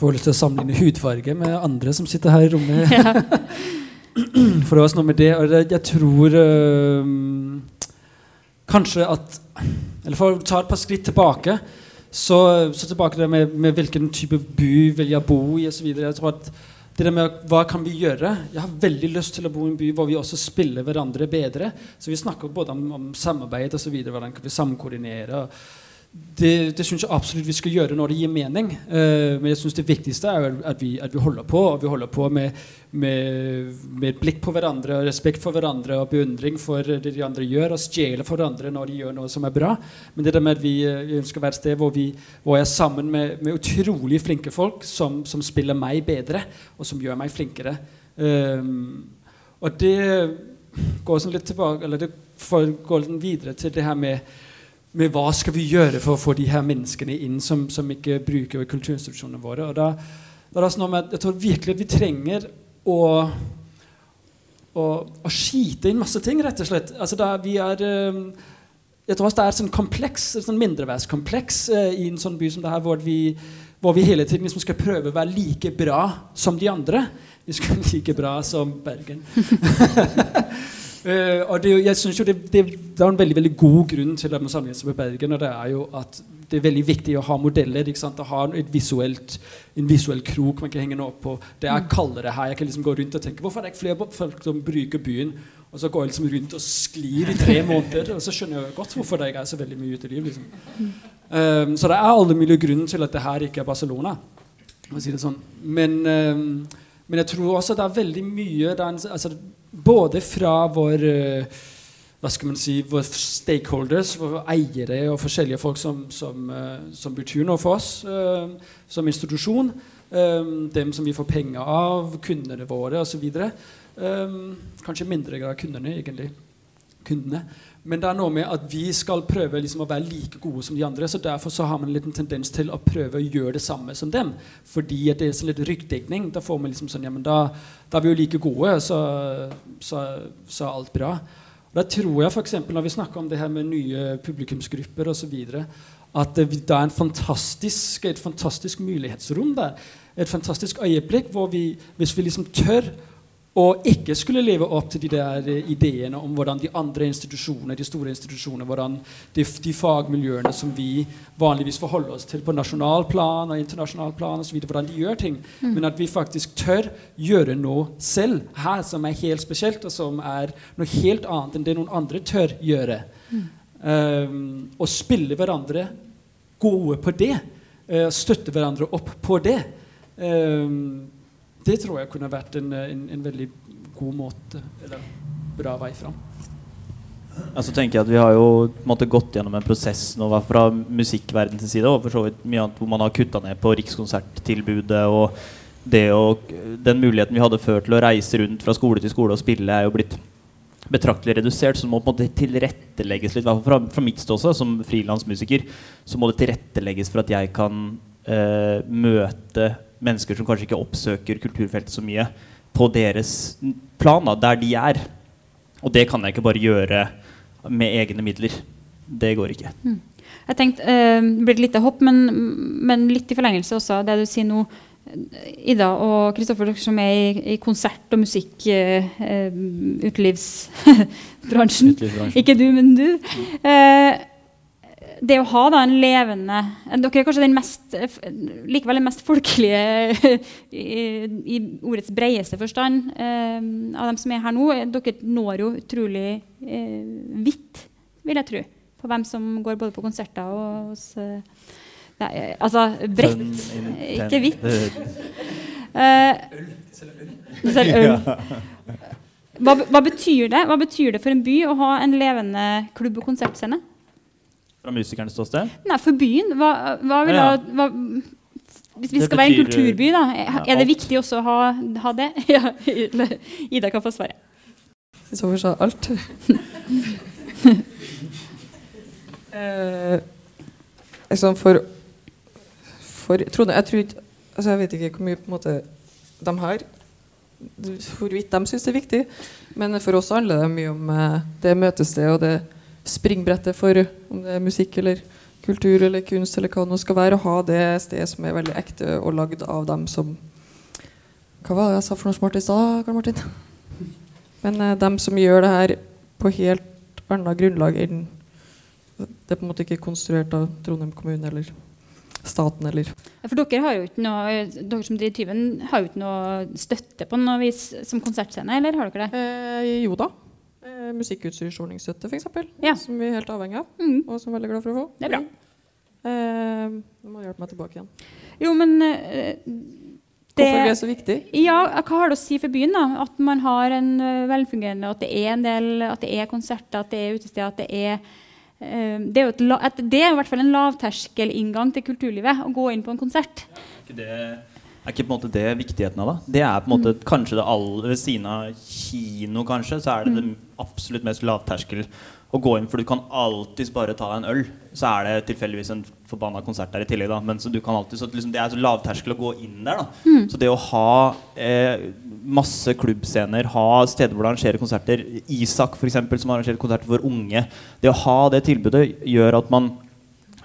får lyst til å sammenligne hudfarge med andre som sitter her i rommet. Ja. For det var noe med det. Og jeg tror øh, kanskje at Eller for å ta et par skritt tilbake, så, så tilbake det med, med, hvilken type by vil jeg bo i osv. Jeg tror at det der med hva kan vi gjøre Jeg har veldig lyst til å bo i en by hvor vi også spiller hverandre bedre. Så vi snakker både om, om samarbeid osv. Hvordan kan vi samkoordinere. og det, det syns jeg absolutt vi skal gjøre når det gir mening. Uh, men jeg synes det viktigste er at vi, at vi, holder på. Og vi holder på med, med, med, blikk på hverandre, og respekt for hverandre og beundring for det de andre gjør, og stjele for hverandre når de gjør noe som er bra. Men det der med at vi, eh, ønsker å være et sted hvor, vi, hvor jeg er sammen med, med utrolig flinke folk som, som, spiller meg bedre, og som gjør meg flinkere. Um, og det går sånn litt tilbake, eller det går videre til det her med med hva skal vi gjøre for å få de her menneskene inn som, som ikke bruker kulturinstitusjonene våre. Og da, da er det sånn med, Jeg tror virkelig at vi trenger å, å, å skite inn masse ting, rett og slett. Altså da vi er... Um, jeg tror det er sånn kompleks, sånn mindreverdskompleks uh, i en sånn by som det her, hvor vi, hvor vi hele tiden liksom skal prøve å være like bra som de andre. Vi skal være like bra som Bergen. Uh, og det, jeg synes jo det, det, det, er en veldig veldig god grunn til at man sammenligner seg med Bergen. og Det er jo at det er veldig viktig å ha modeller. ikke sant? Å ha visuelt, en visuell krok man kan henge noe opp på. Det er kaldere her. Jeg kan liksom gå rundt og tenke hvorfor er det ikke flere folk som bruker byen? Og så går jeg liksom rundt og sklir i tre måneder, og så skjønner jeg godt hvorfor det ikke er så veldig mye uteliv. Liksom. Um, så det er alle mulige grunner til at det her ikke er Barcelona. Si det sånn. men, um, men, jeg tror også det er veldig mye det er en, altså, både fra vår eh, hva skal man si, våre stakeholders, våre eiere og forskjellige folk som, som, uh, som betyr noe for oss uh, som institusjon. Dem som vi får penger av, kundene våre osv. Um, kanskje mindre grad kundene, egentlig. Kundene. Men det er noe med at vi skal prøve liksom å være like gode som de andre. så Derfor så har man en liten tendens til å prøve å gjøre det samme som dem. Fordi det er sånn litt ryggdekning. Da får man liksom sånn, ja, men da, da er vi jo like gode, så, så, så er alt bra. Og da tror jeg f.eks. når vi snakker om det her med nye publikumsgrupper osv., at det, er fantastisk, et fantastisk mulighetsrom der. Et fantastisk øyeblikk hvor vi, hvis vi liksom tør og ikke skulle leve opp til de der eh, ideene om hvordan de andre institusjonene, de store institusjonene, hvordan de, de fagmiljøene som vi vanligvis forholder oss til på nasjonal plan og internasjonal plan og så videre, hvordan de gjør ting. Mm. Men at vi faktisk tør gjøre noe selv her som er helt spesielt, og som er noe helt annet enn det noen andre tør gjøre. Mm. Um, og spille hverandre gode på det. Uh, støtte hverandre opp på det. Um, det tror jeg kunne vært en, en, en veldig god måte eller bra vei fram. Ja, så tenker jeg at Vi har jo måte, gått gjennom en prosess nå fra musikkverdenens side og for så vidt mye annet hvor man har kutta ned på Rikskonserttilbudet. og det å, Den muligheten vi hadde før til å reise rundt fra skole til skole og spille, er jo blitt betraktelig redusert. Så det må på en måte tilrettelegges litt. Fra, fra mitt ståsted som frilansmusiker så må det tilrettelegges for at jeg kan eh, møte mennesker som kanskje ikke oppsøker kulturfeltet så mye, på deres plan, da, der de er. Og det kan jeg ikke bare gjøre med egne midler. Det går ikke. Mm. Jeg tenkte, uh, Det blir et lite hopp, men, men, litt i forlengelse også av det du sier nå. Ida og Kristoffer, dere som er i, i konsert- og. Uh, uh, ikke du, men du. Uh, det å ha da en levende Dere er kanskje den mest, likevel den mest folkelige i, i ordets bredeste forstand eh, av dem som er her nå. Dere når jo utrolig eh, vidt, vil jeg tro, på hvem som går både på konserter og hos eh, nei, Altså bredt, ikke hvitt. Øl, selv øl. Hva, hva, betyr det? hva betyr det for en by å ha en levende klubb- og konsertscene? Fra musikernes ståsted? Nei, for byen. Hva, hva vil ja, ja. hva, hvis vi det skal være en kulturby, da, er, er det viktig også å ha, ha det? ja, Ida kan få svaret. Så for seg alt. eh, liksom for, for Trondheim Jeg tror ikke altså Jeg vet ikke hvor mye på en måte de har hvorvidt de syns det er viktig. Men for oss handler det mye om eh, det møtestedet og det springbrettet for om det er musikk eller kultur eller kunst eller hva det skal være, å ha det stedet som er veldig ekte og lagd av dem som Hva var det jeg sa for noe smart i stad, Karl Martin? Men eh, dem som gjør det her på helt annet grunnlag enn Det er på en måte ikke konstruert av Trondheim kommune eller staten eller For dere har jo ikke noe dere som driver Tyven, har jo ikke noe støtte på noe vis som konsertscene, eller har dere det? Eh, jo da. Eh, Musikkutstyrsordningsstøtte, f.eks. Ja. Som vi er helt avhengig av, mm. og som vi er veldig glad for å få. Det er bra. Eh, du må hjelpe meg tilbake igjen. Jo, men eh, det, Hvorfor det er så viktig? Ja, Hva har det å si for byen? da? At man har en uh, velfungerende At det er en del, at det er konserter, at det er utesteder. at det er eh, det er, jo et, et, det er i hvert fall en lavterskelinngang til kulturlivet å gå inn på en konsert. Ja, ikke det er ikke på en måte det viktigheten av det? Det er på en måte mm. kanskje det alle Ved siden av kino, kanskje, så er det mm. det absolutt mest lavterskel å gå inn. For du kan alltids bare ta en øl. Så er det tilfeldigvis en forbanna konsert der i tillegg. da Men så du kan alltid, så liksom, Det er så lavterskel å gå inn der. da mm. Så det å ha eh, masse klubbscener, ha steder hvor det arrangerer konserter Isak eksempel, som arrangerer konserter for unge Det å ha det tilbudet gjør at man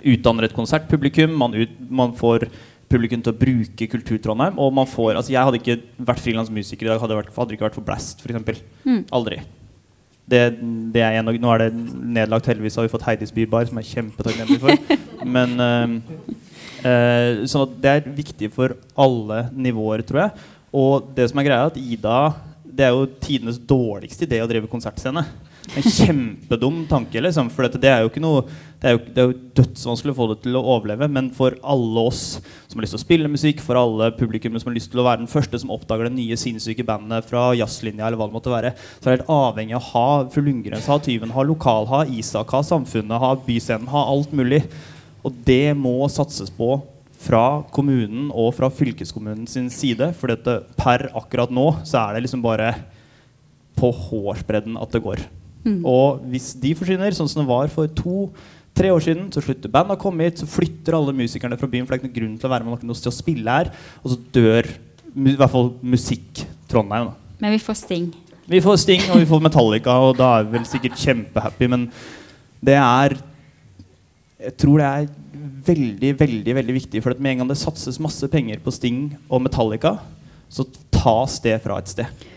utdanner et konsertpublikum. Man, ut, man får publikum til å bruke Kulturtrondheim. Og man får, altså Jeg hadde ikke vært frilansmusiker i dag hadde, vært, hadde ikke vært for Blast, f.eks. Mm. Aldri. Det, det er en, nå er det nedlagt, heldigvis har vi fått Heidis Bybar, som jeg er kjempetakknemlig for. Men uh, uh, at det er viktig for alle nivåer, tror jeg. Og det som er greia, er at Ida Det er jo tidenes dårligste idé å drive konsertscene. En kjempedum tanke, liksom. For det er jo ikke noe det er, jo, det er, jo, dødsvanskelig å få det til å overleve. Men for alle oss som har lyst til å spille musikk, for alle publikummere som har lyst til å være den første som oppdager det nye sinnssyke bandet fra jazzlinja, eller hva det måtte være, så er det helt avhengig av å ha Fru Lundgrens, ha Tyven, ha Lokal, ha Isak, ha Samfunnet, ha Byscenen, ha alt mulig. Og det må satses på fra kommunen og fra fylkeskommunen sin side. For dette, per akkurat nå så er det liksom bare på hårsbredden at det går. Mm. Og hvis de forsvinner, sånn som det var for to-tre år siden, så slutter bandet å komme hit, så flytter alle musikerne fra byen, for det er ikke noen grunn til å være med noen til å spille her, og så dør i hvert fall musikk Trondheim. Da. Men vi får Sting. Vi får Sting, og vi får Metallica, og da er vi vel sikkert kjempehappy, men det er Jeg tror det er veldig, veldig veldig viktig, for at med en gang det satses masse penger på Sting og Metallica, så tas det fra et sted.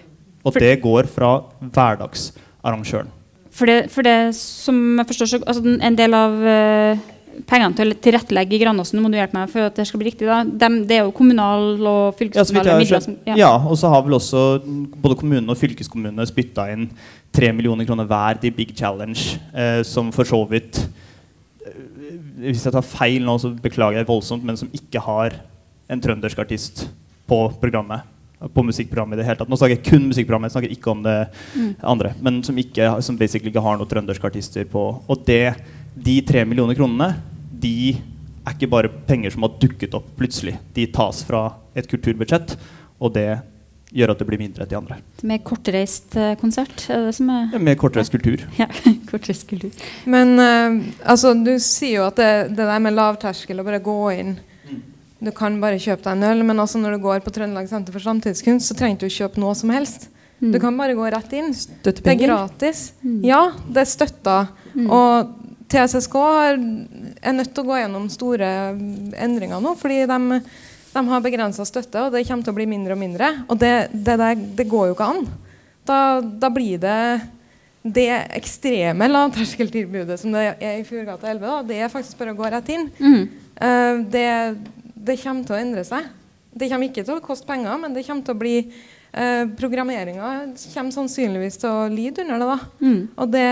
Og det går fra hverdagsarrangøren. For det, for det som jeg forstår så, altså En del av uh, pengene til å tilrettelegge i Granåsen, må du hjelpe meg for at det skal bli riktig, da. Dem, det er jo kommunal- og fylkeskommunale ja, midler. Som, ja. ja, og så har vel også både kommunen og fylkeskommunene spytta inn tre millioner kroner hver til Big Challenge, eh, som for så vidt eh, Hvis jeg tar feil nå, så beklager jeg voldsomt, men som ikke har en trøndersk artist på programmet. På musikkprogrammet i det hele tatt. Nå snakker jeg kun musikkprogrammet, jeg snakker ikke om det Mm. andre. Men som, ikke, som basically ikke har noen trønderske artister på. Og det, de tre millioner kronene, de er ikke bare penger som har dukket opp plutselig. De tas fra et kulturbudsjett, og det gjør at det blir mindre til andre. Mer kortreist eh, konsert? Er det som er ja, med Mer kortreist kultur. Ja, kortreist kultur. Men uh, altså, du sier jo at det, det der med lavterskel, å bare gå inn Du kan bare kjøpe deg en øl, men altså når du går på Trøndelag Senter for samtidskunst, så trenger du ikke kjøpe noe som helst. Mm. Du kan bare gå rett inn. Det er gratis. gratis. Ja, det er støtta. Og TSSK har, er nødt til å gå gjennom store endringer nå, fordi de, de har begrensa støtte, og det kommer til å bli mindre og mindre. Og det, det, det går jo ikke an. Da, da blir det det ekstreme lavterskeltilbudet som det er i Fjordgata 11, da, det er faktisk bare å gå rett inn. Mm. Uh, det, det kommer til å endre seg. Det kommer ikke til å koste penger, men det kommer til å bli eh, Programmeringa kommer sannsynligvis til å lide under det. da. Mm. Og det,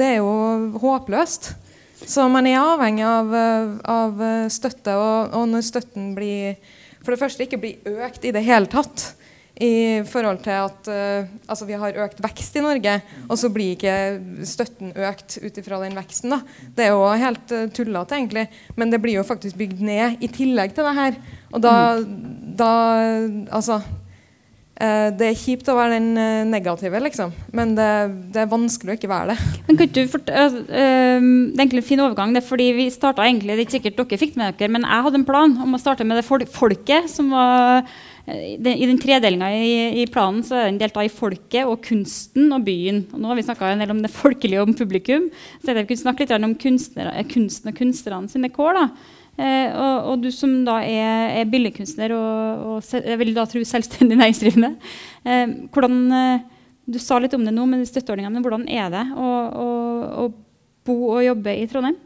det er jo håpløst. Så man er avhengig av, eh, av eh, støtte, og, og når støtten blir For det første ikke blir økt i det hele tatt. I forhold til at uh, altså vi har økt vekst i Norge, og så blir ikke støtten økt ut ifra den veksten. da. Det er jo helt uh, tullete, egentlig. Men det blir jo faktisk bygd ned i tillegg til det her. Og da, da Altså eh, Det er kjipt å være den negative, liksom. Men det, det er vanskelig å ikke være det. Men kan du fort, uh, uh, det er egentlig en fin overgang. Det er fordi vi startet egentlig, det er ikke sikkert dere fikk med dere, men jeg hadde en plan om å starte med det fol folket som var I den tredelinga i, i planen så er den delt av i folket og kunsten og byen. Og nå har vi snakka en del om det folkelige og om publikum. Så jeg kunne snakke litt om kunstner, kunsten og kunstnerne sine kår. da. Eh, og, og du som da er, er billedkunstner og, og jeg vil da tro selvstendig næringsdrivende. Eh, hvordan, eh, du sa litt om det nå de støtteordningene, men hvordan er det å, å, å bo og jobbe i Trondheim?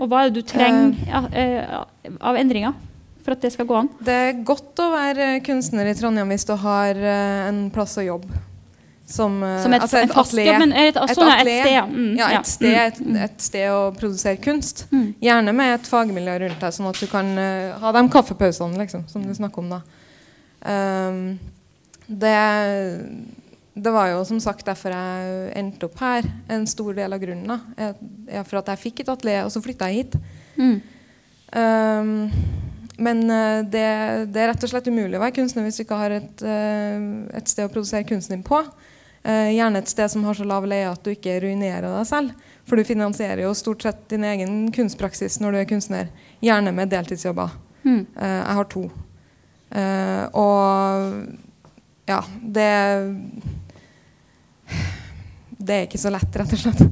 Og hva er det du trenger ja, eh, av endringer for at det skal gå an? Det er godt å være kunstner i Trondheim hvis du har eh, en plass å jobbe. Som, eh, Som et, altså et, fast atelier. jobb, men et, Et sånn, ja, et sted. Mm, Ja, ja. et sted, Mm, et, et sted å produsere kunst. Mm. Gjerne med et fagmiljø rundt deg, sånn at du kan uh, ha de kaffepausene liksom, som du snakker om. da. Um, det, det var jo som sagt derfor jeg endte opp her. En stor del av grunnen. da, Jeg, for at jeg fikk et atelier, og så flytta jeg hit. Mm. Men eh, det, det er rett og slett umulig å være kunstner hvis du ikke har et, eh, et sted å produsere kunsten din på. Eh, gjerne et sted som har så lav leie at du ikke ruinerer deg selv. For du finansierer jo stort sett din egen kunstpraksis når du er kunstner. Gjerne med deltidsjobber. Mm. Jeg har to. Og ja, det Det er ikke så lett, rett og slett.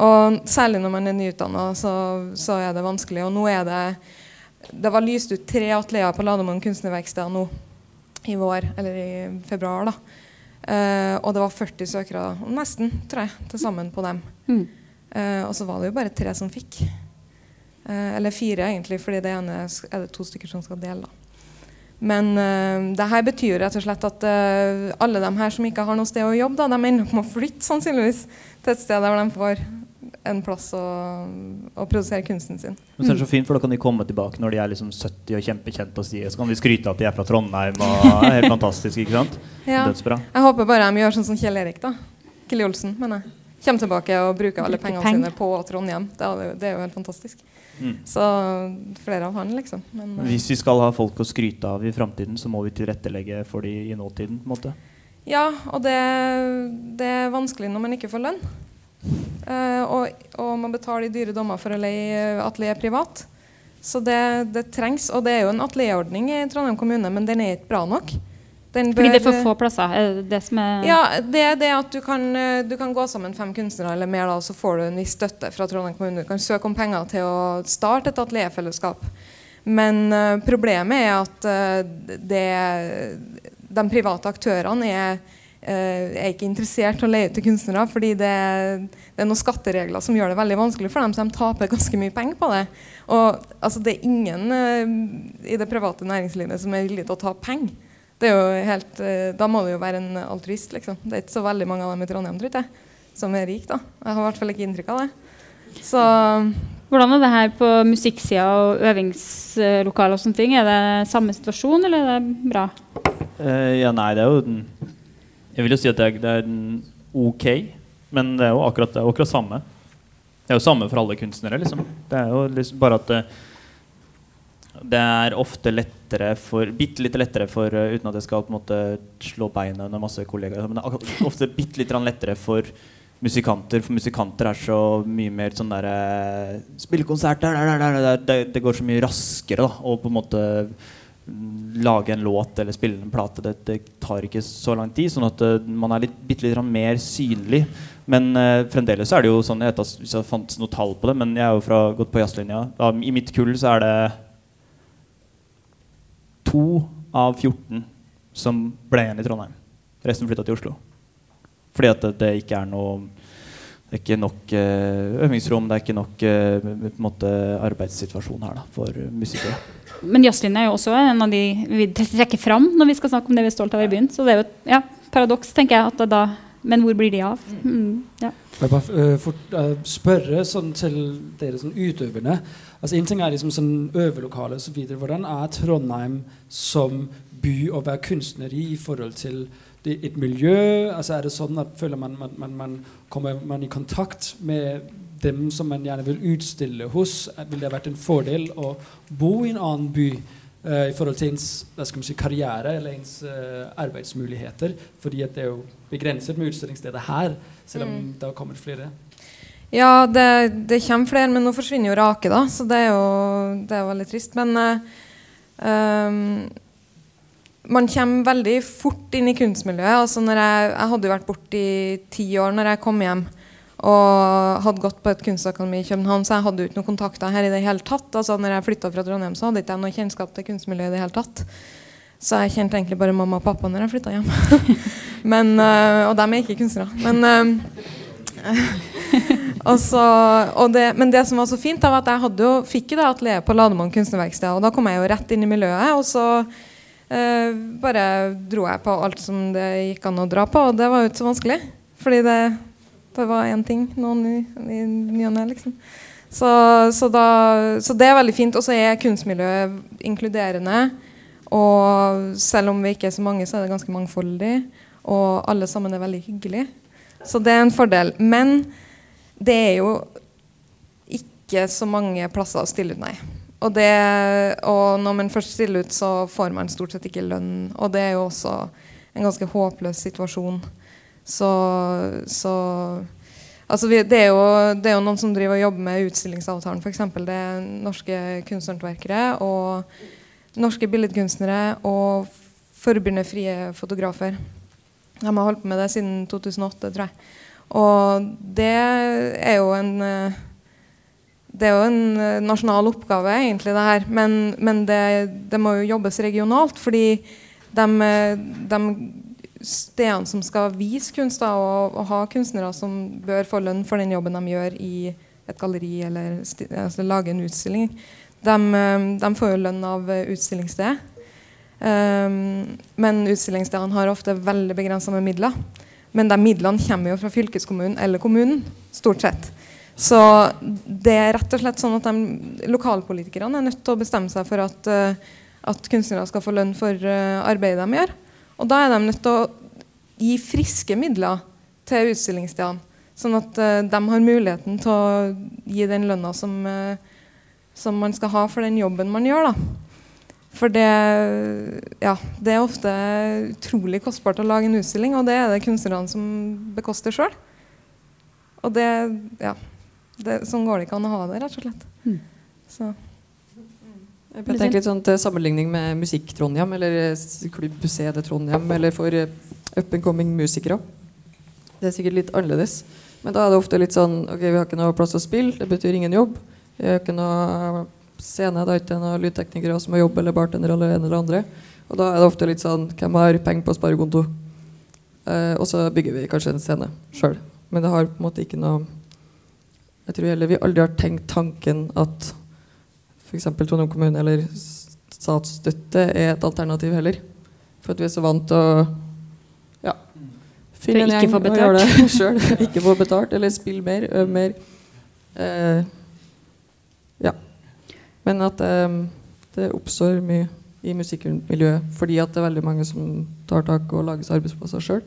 Og særlig når man er nyutdanna, så, så er det vanskelig. Og nå er det Det var lyst ut tre atelier på Lademoen kunstnerverksted nå i vår, eller i februar, da. Uh, og det var 40 søkere, nesten, tror jeg, til sammen på dem. Mm. Uh, og så var det jo bare tre som fikk. Uh, eller fire, egentlig, fordi det ene er det to stykker som skal dele. da. Men uh, det her betyr rett og slett at alle de her som ikke har noe sted å jobbe, da, de ender opp med å flytte sannsynligvis til et sted der de får en plass å, å produsere kunsten sin. Men så er det så fint, for da kan de komme tilbake når de er liksom 70 og kjempekjente og si Så kan vi skryte av at de er fra Trondheim. og er Helt fantastisk, ikke sant? Ja. Dødsbra. Jeg håper bare de gjør sånn som Kjell Erik, da. Kjell Olsen, mener jeg. Kommer tilbake og bruker alle pengene sine på Trondheim. Det er, det er jo helt fantastisk. Mm. Så flere av han, liksom. Men, eh, Hvis vi skal ha folk å skryte av i framtiden, så må vi tilrettelegge for de i nåtiden. på en måte. Ja, og det, det er vanskelig når man ikke får lønn. Eh, og, og man betaler i dyre dommer for å leie atelier privat. Så det, det trengs. Og det er jo en atelierordning i Trondheim kommune, men den er ikke bra nok. Den Fordi det er for få plasser? Er det det som er Ja, det er det at du kan, eh, du kan gå sammen fem kunstnere eller mer, da, så får du en viss støtte fra Trondheim kommune. Du kan søke om penger til å starte et atelierfellesskap. Men uh, problemet er at uh, det, de private aktørene er, eh, er ikke interessert i å leie ut til kunstnere, fordi det, det er noen skatteregler som gjør det veldig vanskelig for dem, så de taper ganske mye penger på det. Og altså, det er ingen eh, i det private næringslivet som er villig til å ta penger. Det er jo helt, eh, da må du jo være en altruist, liksom. Det er ikke så veldig mange av dem i Trondheim tror jeg, som er rike. da. Jeg har i hvert fall ikke inntrykk av det. Så Hvordan er det her på musikksida og øvingslokaler og sånne ting? Er det samme situasjon, eller er det bra? Uh, ja, nei, det er jo den Jeg vil jo si at det er, det er ok, men det er jo akkurat, det er akkurat samme. Det er jo samme for alle kunstnere, liksom. Det er jo liksom bare at det, det er ofte lettere for Bitte litt lettere for uh, Uten at jeg skal på en måte slå beina under masse kollegaer, men det er ofte bitte litt lettere for musikanter. For musikanter er så mye mer sånn derre Spille konsert der, der, der, der. Det, går så mye raskere da Og på en måte mm, lage en låt eller spille en plate. Det, det tar ikke så lang tid. Sånn at uh, man er litt, bitte litt mer synlig. Men uh, fremdeles er det jo sånn Jeg vet hvis jeg fant noe tall på det, men jeg er jo fra, gått på jazzlinja. I mitt kull så er det to av 14 som ble igjen i Trondheim. Resten flytta til Oslo. Fordi at det, det ikke er noe Det er ikke nok eh, øvingsrom, det er ikke nok eh, på en måte arbeidssituasjon her da, for musikere. Men jazzlinja er jo også en av de vi trekker fram når vi skal snakke om det vi er stolt av i byen. Så det er jo et ja, paradoks, tenker jeg. at da, Men hvor blir de av? Mm, ja. Må jeg bare uh, fort uh, spørre sånn til dere sånn, utøverne. Altså En ting er liksom sånn øvelokale osv. Hvordan er Trondheim som by å være kunstner i i forhold til et miljø? Altså Er det sånn at føler man, man, man, man kommer man i kontakt med dem som man gjerne vil utstille hos? Vil det ha vært en fordel å bo i en annen by uh, i forhold til ens hva skal man si, karriere eller ens uh, arbeidsmuligheter? Fordi det er jo begrenset med utstillingssteder her, selv om Mm. det har kommet flere. Ja, det, det kommer flere, men nå forsvinner jo Rake, da, så det er jo, det er veldig trist. Men uh, ehm, man kommer veldig fort inn i kunstmiljøet. Altså jeg, jeg hadde jo vært borte i ti år når jeg kom hjem og hadde gått på et kunstakademi i København, så jeg hadde jo ikke noen kontakter her i det hele tatt. Altså når jeg flytta fra Trondheim, så hadde ikke jeg noe kjennskap til kunstmiljøet i det hele tatt. Så jeg kjente egentlig bare mamma og pappa når jeg flytta hjem. Men, eh, og dem er ikke kunstnere. Men eh, og så, og det, men det som var så fint, var at jeg jo, fikk jo da atelier på Lademann kunstnerverksted. Og da kom jeg jo rett inn i miljøet. Og så eh, bare dro jeg på alt som det gikk an å dra på. Og det var jo ikke så vanskelig. Fordi det, det var én ting noen i, i ny og ne, liksom. Så, så, da, så det er veldig fint. Og så er kunstmiljøet inkluderende. Og selv om vi ikke er så mange, så er det ganske mangfoldig. Og alle sammen er veldig hyggelige. Så det er en fordel. Men det er jo ikke så mange plasser å stille ut, nei. Og, det, og når man først stiller ut, så får man stort sett ikke lønn. Og det er jo også en ganske håpløs situasjon. Så, så Altså det, er jo, det er jo noen som driver og jobber med utstillingsavtalen, f.eks. Det er norske kunsthåndverkere og norske billedkunstnere og Forbundet Frie Fotografer. De har holdt på med det siden 2008, tror jeg. Og det er jo en eh, det er jo en eh, nasjonal oppgave, egentlig, det her. Men, men det, det må jo jobbes regionalt. Fordi de, eh, de stedene som skal vise kunst, da, og, og ha kunstnere som bør få lønn for den jobben de gjør i et galleri eller altså, lage en utstilling, de, eh, de får jo lønn av utstillingsstedet. Um, men utstillingsstedene har ofte veldig begrensa med midler. Men de midlene kommer jo fra fylkeskommunen eller kommunen, stort sett. Så det er rett og slett sånn at de, lokalpolitikerne er nødt til å bestemme seg for at, eh, at kunstnere skal få lønn for eh, arbeidet de gjør. Og da er de nødt til å gi friske midler til utstillingsstedene. Sånn at eh, de har muligheten til å gi den lønna som, som man skal ha for den jobben man gjør. da. For det, ja, det er ofte utrolig kostbart å lage en utstilling, og det er det kunstnerne som bekoster sjøl. Og det, ja, det, sånn går det ikke an å ha det, rett og slett. Så. Jeg tenker litt sånn til sammenligning med Musikk Trondheim eller Klubb CD Trondheim eller for eh, up and coming musikere. Det er sikkert litt annerledes. Men da er det ofte litt sånn Ok, vi har ikke noe plass å spille, det betyr ingen jobb. Vi har ikke noe scene, det er ikke noen lydteknikere som har jobb, eller bartender, eller en eller andre. Og da er det ofte litt sånn Hvem har penger på sparekonto? Eh, og så bygger vi kanskje en scene sjøl. Men det har på en måte ikke noe Jeg tror heller vi aldri har tenkt tanken at f.eks. Trondheim kommune eller statsstøtte er et alternativ heller. For at vi er så vant til å ja, finne en gjeng og gjøre det sjøl. ikke få betalt, eller spille mer, øve mer. Eh, ja. Men at eh, det oppstår mye i musikkmiljøet fordi at det er veldig mange som tar tak og lager seg arbeidsplasser sjøl.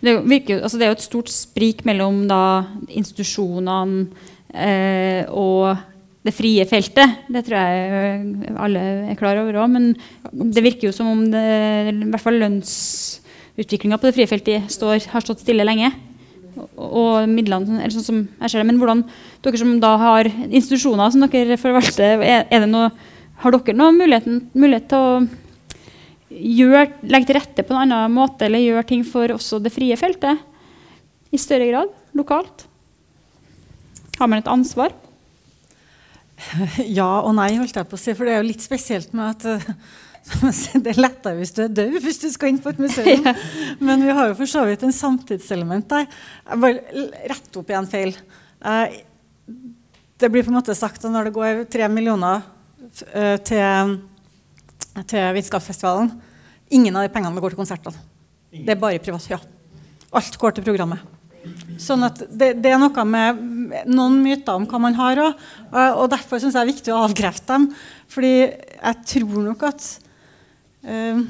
Det, virker, altså det er jo et stort sprik mellom da, institusjonene eh, og det frie feltet. Det tror jeg alle er klar over òg. Men det virker jo som om det, i hvert fall lønnsutviklinga på det frie feltet står, har stått stille lenge. Og, og midlene eller sånn som jeg ser det. Men hvordan dere som da har institusjoner som dere forvalter, er, er det noe, har dere noen mulighet til å gjør, legge til rette på en annen måte eller gjøre ting for også det frie feltet i større grad lokalt? Har man et ansvar? Ja og nei, holdt jeg på å si. For det er jo litt spesielt med at eh, det er lettere hvis du er død, hvis du skal inn på et museum. Men vi har jo for så vidt en samtidselement der. Jeg bare rett opp igjen feil. Eh, Det blir på en måte sagt at når det går tre millioner eh, til, til Vitenskapsfestivalen Ingen av de pengene går til konsertene. Det er bare privat. Ja. Alt går til programmet. Sånn at det, det er noe med noen myter om hva man har òg. Og derfor syns jeg det er viktig å avkrefte dem. Fordi jeg tror nok at eh,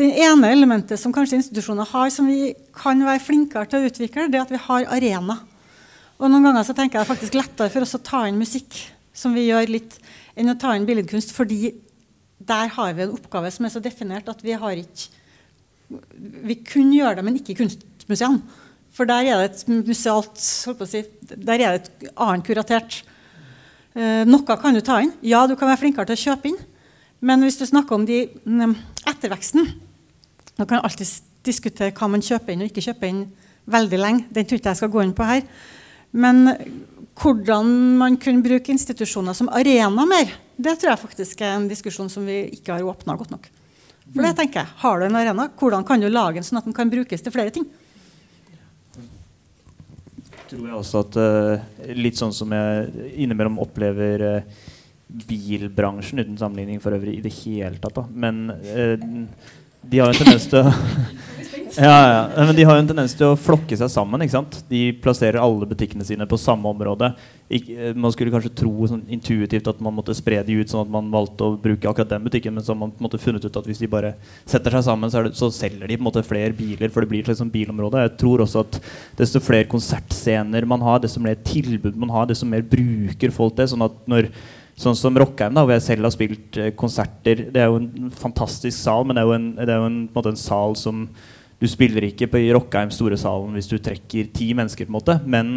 det ene elementet som kanskje institusjoner har, som vi kan være flinkere til å utvikle, det er at vi har arena. Og noen ganger så tenker jeg det er faktisk lettere for oss å ta inn musikk, som vi gjør litt, enn å ta inn billedkunst, fordi der har vi en oppgave som er så definert at vi har ikke Vi kunne gjøre det, men ikke i kunstmuseene. For der er det et musealt si, Der er det et annet kuratert. Eh, noe kan du ta inn. Ja, du kan være flinkere til å kjøpe inn. Men hvis du snakker om de, mm, etterveksten Da kan man alltid diskutere hva man kjøper inn og ikke kjøper inn veldig lenge. Den tror ikke jeg skal gå inn på her. Men hvordan man kunne bruke institusjoner som arena mer, det tror jeg faktisk er en diskusjon som vi ikke har åpna godt nok. For det tenker jeg, Har du en arena, hvordan kan du lage den sånn at den kan brukes til flere ting? tror jeg også at uh, Litt sånn som jeg innimellom opplever uh, bilbransjen, uten sammenligning for øvrig i det hele tatt. da Men uh, de har jo en tendens til å ja, ja, men De har jo en tendens til å flokke seg sammen. ikke sant? De plasserer alle butikkene sine på samme område. Ik eh, man skulle kanskje tro sånn intuitivt at man måtte spre de ut, sånn at man valgte å bruke akkurat den butikken, men så har man på en måte funnet ut at hvis de bare setter seg sammen, så, det, så selger de på en måte flere biler, for det blir et slags sånn bilområde. Jeg tror også at desto flere konsertscener man har, desto mer tilbud man har, desto mer bruker folk det. sånn at når Sånn som Rockheim, da, hvor jeg selv har spilt eh, konserter. Det er jo en fantastisk sal, men det er jo en, er jo en, en, en sal som Du spiller ikke på i Rockheim store salen hvis du trekker ti mennesker, på en måte, men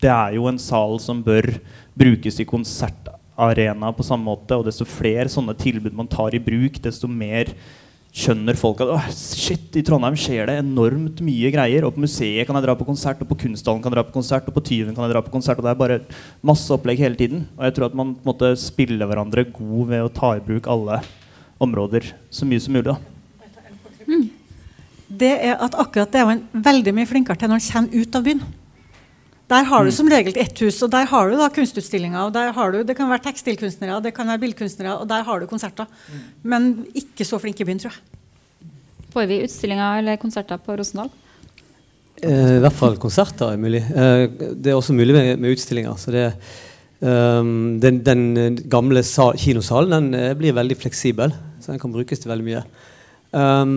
det er jo en sal som bør brukes i konsertarena på samme måte. Og desto flere sånne tilbud man tar i bruk, desto mer skjønner folk at shit, i Trondheim skjer det enormt mye greier. Og på museet kan jeg dra på konsert, og på Kunsthallen kan jeg dra på konsert, og på Tyven kan jeg dra på konsert. Og det er bare masse opplegg hele tiden. Og jeg tror at man på en måte spiller hverandre god ved å ta i bruk alle områder så mye som mulig. da. Det er at akkurat det er man veldig mye flinkere til når man kommer ut av byen. Der har du som regel ett hus, og der har du da kunstutstillinger. og der har du, Det kan være tekstilkunstnere, det kan være billedkunstnere, og der har du konserter. Men ikke så flinke i byen, tror jeg. Får vi utstillinger eller konserter på Rosendal? Eh, I hvert fall konserter er mulig. Eh, det er også mulig med, med utstillinger. Så det, um, den, den eh, gamle sal, kinosalen den eh, blir veldig fleksibel, så den kan brukes til veldig mye. Ehm,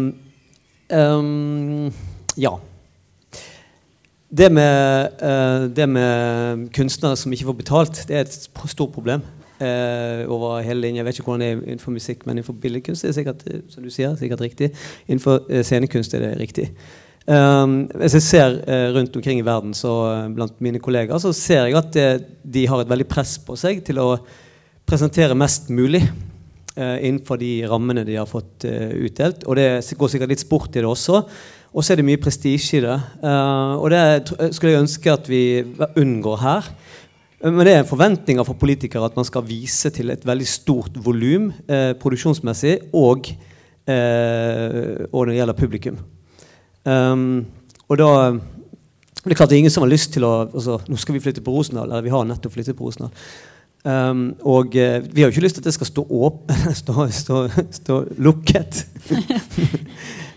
ehm, ja. Det med, uh, det med kunstnere som ikke får betalt, det er et stort problem. Uh, over hele linja. Jeg vet ikke hvordan det er innenfor musikk, men innenfor billedkunst er det sikkert, eh, som du sier, sikkert riktig. Innenfor scenekunst er det riktig. Um, hvis jeg ser uh, rundt omkring i verden så, uh, blant mine kollegaer, så ser jeg at det, de har et veldig press på seg til å presentere mest mulig innenfor de rammene de har fått eh, utdelt. Og det går sikkert litt sport i det også. Og så er det mye prestisje i det. Eh, og det skulle jeg ønske at vi unngår her. Eh, Men det er forventninger fra politikere at man skal vise til et veldig stort volum eh, produksjonsmessig og, eh, og når det gjelder publikum. Um, og da det er klart det er ingen som har lyst til å altså, Nå skal vi flytte på Rosendal. Eller vi har nettopp flyttet på Rosendal. Um, og uh, vi har jo ikke lyst til at det skal stå, åp stå, stå, stå lukket.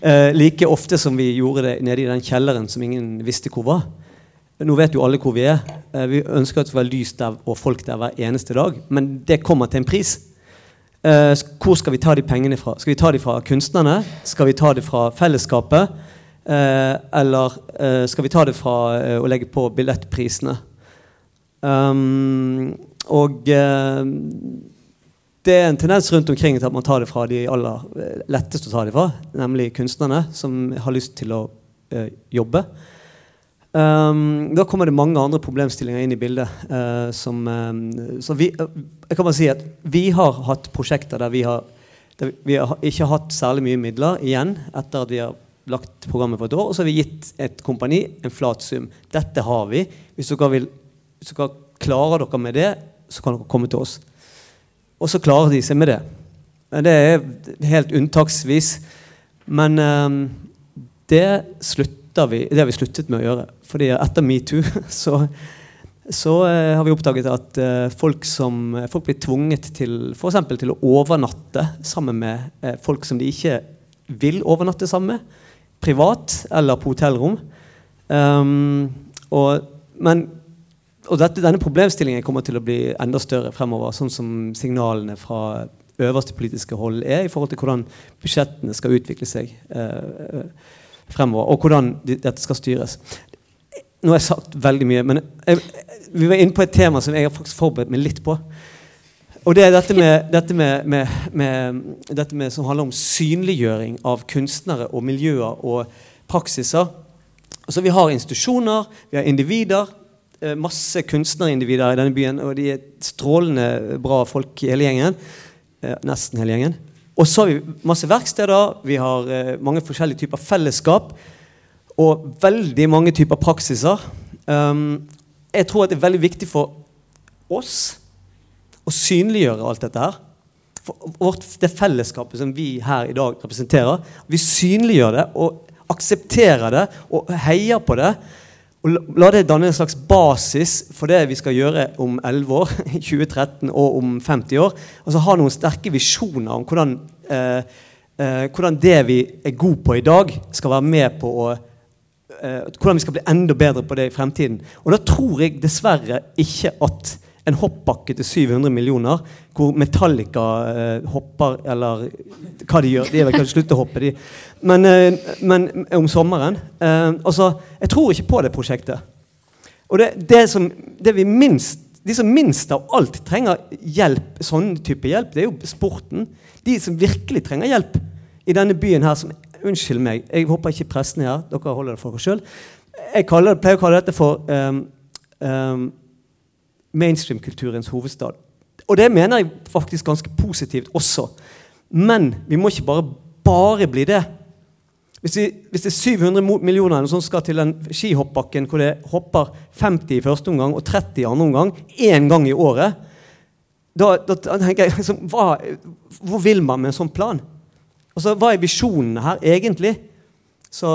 uh, like ofte som vi gjorde det nede i den kjelleren som ingen visste hvor var. Nå vet jo alle hvor vi er. Uh, vi ønsker at det være lys der og folk der hver eneste dag, men det kommer til en pris. Hvor skal vi ta de pengene fra? Skal vi ta de fra kunstnerne? Skal vi ta det fra fellesskapet? Eller skal vi ta det fra å legge på billettprisene? Um, og eh, det er en tendens rundt omkring til at man tar det fra de aller eh, letteste å ta det fra, nemlig kunstnerne som har lyst til å eh, jobbe. Um, da kommer det mange andre problemstillinger inn i bildet. Uh, som, um, så vi, uh, jeg kan bare si at vi har hatt prosjekter der vi har, der vi har ikke hatt særlig mye midler igjen etter at vi har lagt programmet for et år, og så har vi gitt et kompani en flat sum. Dette har vi. Hvis dere, vil, hvis dere klarer dere med det, så kan dere komme til oss. Og så klarer de seg med det. Det er helt unntaksvis. Men um, det vi, det har vi sluttet med å gjøre. Fordi etter metoo så, så uh, har vi oppdaget at uh, folk, som, folk blir tvunget til f.eks. til å overnatte sammen med uh, folk som de ikke vil overnatte sammen med. Privat eller på hotellrom. Um, og, men, og dette, denne problemstillingen kommer til å bli enda større fremover, sånn som signalene fra øverste politiske hold er i forhold til hvordan budsjettene skal utvikle seg eh, fremover, og hvordan de, dette skal styres. Nå har jeg sagt veldig mye, men jeg, vi var inne på et tema som jeg har faktisk forberedt meg litt på. Og det er dette med, dette med, med, med, dette med som handler om synliggjøring av kunstnere og miljøer og praksiser. Altså Vi har institusjoner, vi har individer. Eh, Masse kunstnerindivider i denne byen, og de er strålende bra folk i hele gjengen. Eh, Nesten hele gjengen. Og så har vi masse verksteder, vi har eh, mange forskjellige typer fellesskap. Og veldig mange typer praksiser. Um, jeg tror at det er veldig viktig for oss å synliggjøre alt dette her. Vårt, det fellesskapet som vi her i dag representerer. Vi synliggjør det og aksepterer det og heier på det. Og la- det danne en slags basis for det vi skal gjøre om 11 år, 2013 og om 50 år. Altså ha noen sterke visjoner om hvordan, eh, eh, hvordan det vi er gode på i dag, skal være med på å eh, hvordan vi skal bli enda bedre på det i fremtiden. Og da tror jeg dessverre ikke at en hoppbakke til 700 millioner, hvor Metallica eh, hopper Eller hva de gjør. De er vel kanskje slutt å hoppe, de. Men, eh, men om sommeren. Eh, altså, jeg tror ikke på det prosjektet. Og det, det som det vi minst de som minst av alt trenger hjelp, sånn type hjelp, det er jo sporten. De som virkelig trenger hjelp i denne byen her, som Unnskyld meg, jeg håper ikke prestene er her. Dere holder det for dere sjøl. Jeg kaller, pleier å kalle dette for um, um, mainstream-kulturens hovedstad. Og det mener jeg faktisk ganske positivt også. Men vi må ikke bare, bare bli det. Hvis, vi, hvis det er 700 millioner som skal til den skihoppbakken hvor det hopper 50 i første omgang og 30 i andre omgang, én gang i året, da, da, tenker jeg liksom, hva, Hvor vil man med en sånn plan? Altså, Hva er visjonene her egentlig? Så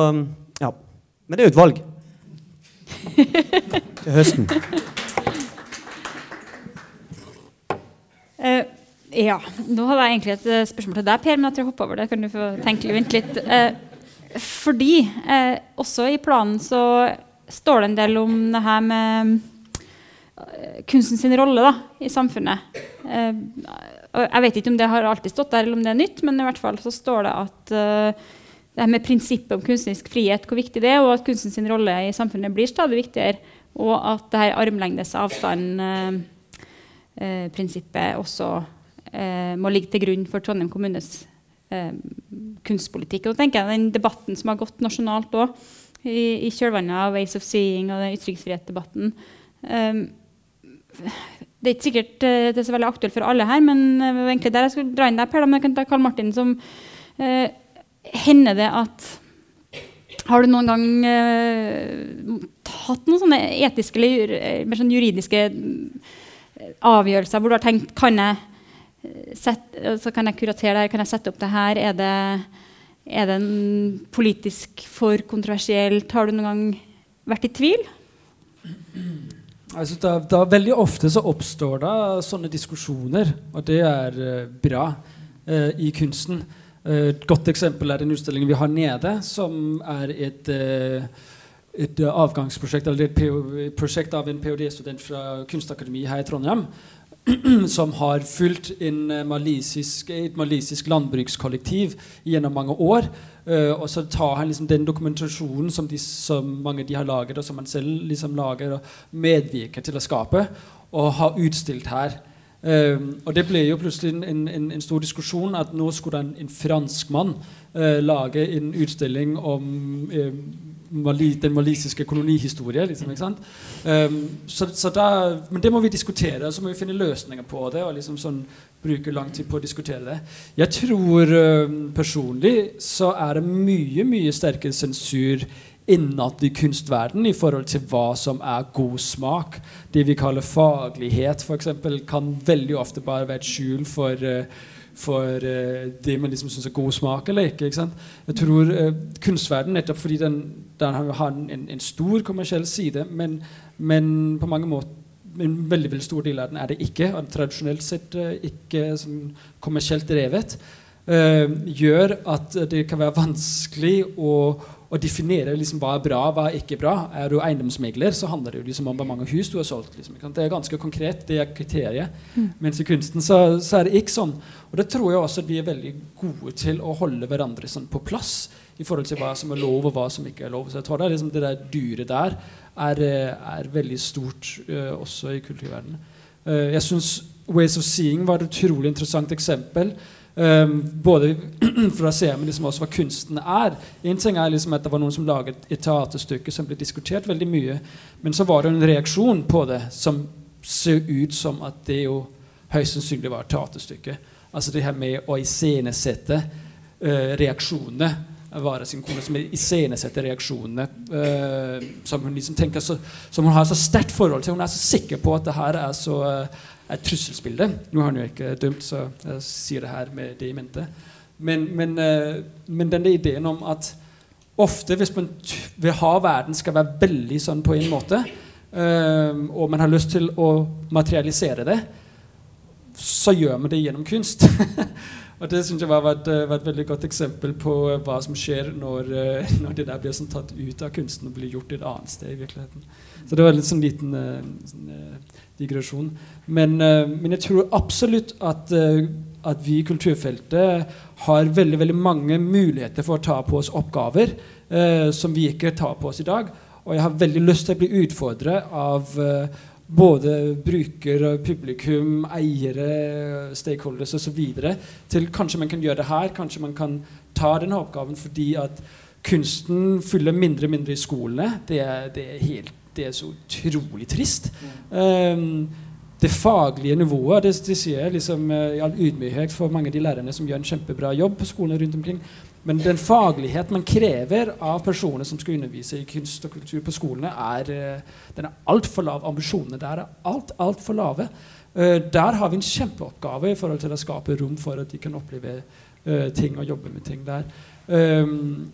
ja. Men det er jo et valg. Til høsten. Eh, ja, nå hadde jeg egentlig et eh, spørsmål til deg, Per, men jeg tror jeg hopper over det. Kan du få tenke vente litt? Uh, fordi uh, også i planen så står det en del om det her med kunstens rolle da, i samfunnet. Jeg vet ikke om det har alltid stått der, eller om det er nytt, men i hvert fall så står det at det her med prinsippet om kunstnerisk frihet, hvor viktig det er, og at kunstens rolle i samfunnet blir stadig viktigere, og at det her armlengdes avstand prinsippet også eh, må ligge til grunn for Trondheim kommunes eh, kunstpolitikk. Og tenker jeg Den debatten som har gått nasjonalt òg, i, i kjølvannet av Ways of Seeing og den ytringsfrihetsdebatten eh, Det er ikke sikkert eh, det er så veldig aktuelt for alle her, men eh, egentlig der jeg skulle dra inn deg, Per. Men jeg kan ta Karl Martin som eh, Hender det at har du noen gang eh, hatt noen sånne etiske eller eh, mer sånn juridiske eh, avgjørelser hvor du har tenkt kan jeg, eh, sette, så kan jeg kuratere det her, kan jeg sette opp det her? Er det, er det politisk for kontroversielt? Har du noen gang vært i tvil? Altså, da, er Veldig ofte så oppstår det sånne diskusjoner, og det er uh, bra uh, i kunsten. Et et godt eksempel er den utstillingen vi har nede, som er et eh, et uh, avgangsprosjekt eller et prosjekt av en ph.d.-student fra Kunstakademiet her i Trondheim. som har fulgt uh, malisisk, et malisisk landbrukskollektiv gjennom mange år. Uh, og så tar han liksom den dokumentasjonen som, de, som, mange de har laget, og som han selv liksom lager og medvirker til å skape, og har utstilt her. Um, og det ble jo plutselig en, en, en, stor diskusjon at nå skulle en, en franskmann uh, lage en utstilling om Mali, den walisiske kolonihistorie. Liksom, um, så, så da, men det må vi diskutere, og så må vi finne løsninger på det. og liksom sånn, bruke lang tid på å diskutere det. Jeg tror personlig så er det mye, mye sterkere sensur innad i kunstverden i forhold til hva som er god smak. Det vi kaller faglighet, f.eks., kan veldig ofte bare være et skjul for, uh, for uh, det man liksom syns er god smak eller ikke. ikke Jeg tror uh, kunstverden, nettopp fordi den, den har en, en, stor kommersiell side, men, men, på mange måter en veldig, veldig stor del av den er det ikke. og Tradisjonelt sett ikke sånn kommersielt drevet. gjør at det kan være vanskelig å å definere liksom hva er bra, hva er ikke bra. Er du eiendomsmegler, så handler det jo liksom om hvor mange hus du har solgt. Liksom, det er ganske konkret. Det er kriteriet. Mm. Mens i kunsten så, så, er det ikke sånn. Og det tror jeg også at vi er veldig gode til å holde hverandre sånn på plass i forhold til hva som er lov, og hva som ikke er lov. Så jeg tror det, er liksom, det der dyret der er, er veldig stort uh, også i kulturverdenen. Uh, jeg syns Ways of Seeing var et utrolig interessant eksempel. Um, både for å se men liksom også hva kunsten er. En ting er liksom at det var noen som laget et teaterstykke som ble diskutert veldig mye. Men så var det en reaksjon på det som ser ut som at det jo høyst sannsynlig var et teaterstykke. Altså det her med å iscenesette uh, reaksjonene Vare sin kone som iscenesetter reaksjonene uh, som hun liksom tenker så, som hun har så sterkt forhold til. Hun er så sikker på at det her er så uh, et trusselbilde. Nå har han jo ikke dømt, så jeg sier det her med det i mente. Men, men, uh, men denne ideen om at ofte hvis man vil ha verden skal være veldig sånn på en måte, uh, og man har lyst til å materialisere det, så gjør man det gjennom kunst. og Det synes jeg var, var, et, var, et, veldig godt eksempel på hva som skjer når, når det der blir sånn tatt ut av kunsten og blir gjort et annet sted. i virkeligheten. Så det var en sånn liten sånn, digresjon. Men, uh, men, jeg tror absolutt at, uh, at, vi i kulturfeltet har veldig, veldig mange muligheter for å ta på oss oppgaver uh, som vi ikke tar på oss i dag. Og jeg har veldig lyst til å bli utfordret av både bruker, publikum, eiere, stakeholders osv. til kanskje man kan gjøre det her, kanskje man kan ta denne oppgaven fordi at kunsten fyller mindre og mindre i skolene. Det er, det er helt det er så utrolig trist. Um, det faglige nivået det, det sier jeg liksom, uh, i all ydmykhet for mange av de lærerne som gjør en kjempebra jobb på skolene rundt omkring. Men den faglighet man krever av personer som skal undervise i kunst og kultur på skolene, er, uh, den er altfor lav. Ambisjonene der er alt, altfor lave. Uh, der har vi en kjempeoppgave i forhold til å skape rom for at de kan oppleve ting og jobbe med ting der. Um,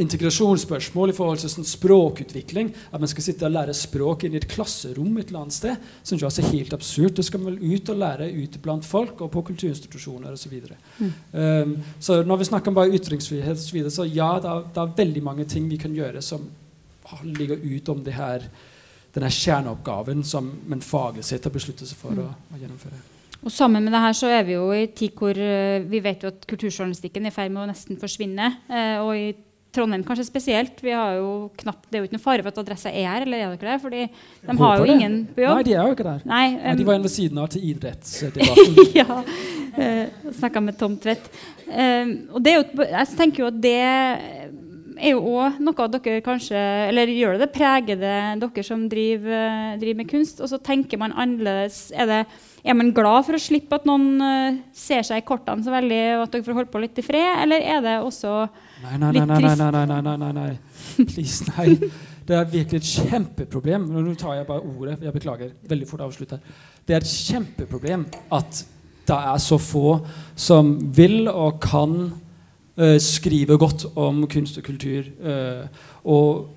integrasjonsspørsmål i forhold til sånn språkutvikling. At man skal sitte og lære språk inn i et klasserom et eller annet sted. Synes jeg er helt absurd. Det skal man vel ut og lære ute blant folk og på kulturinstitusjoner osv. Så, mm. um, så når vi snakker om bare ytringsfrihet og så, videre, så ja, det er, det er, veldig mange ting vi kan gjøre som ligger utom det her, denne kjerneoppgaven som man faglig sett har besluttet seg for mm. å, å gjennomføre. Og Sammen med det her så er vi jo i tid hvor uh, vi vet jo at kulturjournalistikken er i ferd med å nesten forsvinne. Uh, og i Trondheim kanskje spesielt. Vi har jo knapt, Det er jo ikke noe fare for at adressa er her, eller er dere der. Fordi de har jo det. ingen på jobb. Nei, de er jo ikke der. Nei, um, Nei, de var en ved siden av til idrettsdebatten. ja. Uh, eh, Snakka med Tom Tvedt. Uh, og det er jo, jeg tenker jo at det er jo òg noe dere kanskje Eller gjør det det? Preger det dere som driver, driver med kunst? Og så tenker man annerledes. Er det er man glad for å slippe at noen uh, ser seg i kortene så veldig, og at dere får holde på litt i fred, eller er det også nei, nei, nei, nei, Nei, nei, nei, nei, nei, nei. Please, nei. Det er virkelig et kjempeproblem. Nå tar jeg bare ordet. Jeg beklager. Veldig fort avslutte. Det er et kjempeproblem at det er så få som vil og kan uh, skrive godt om kunst og kultur. Uh, og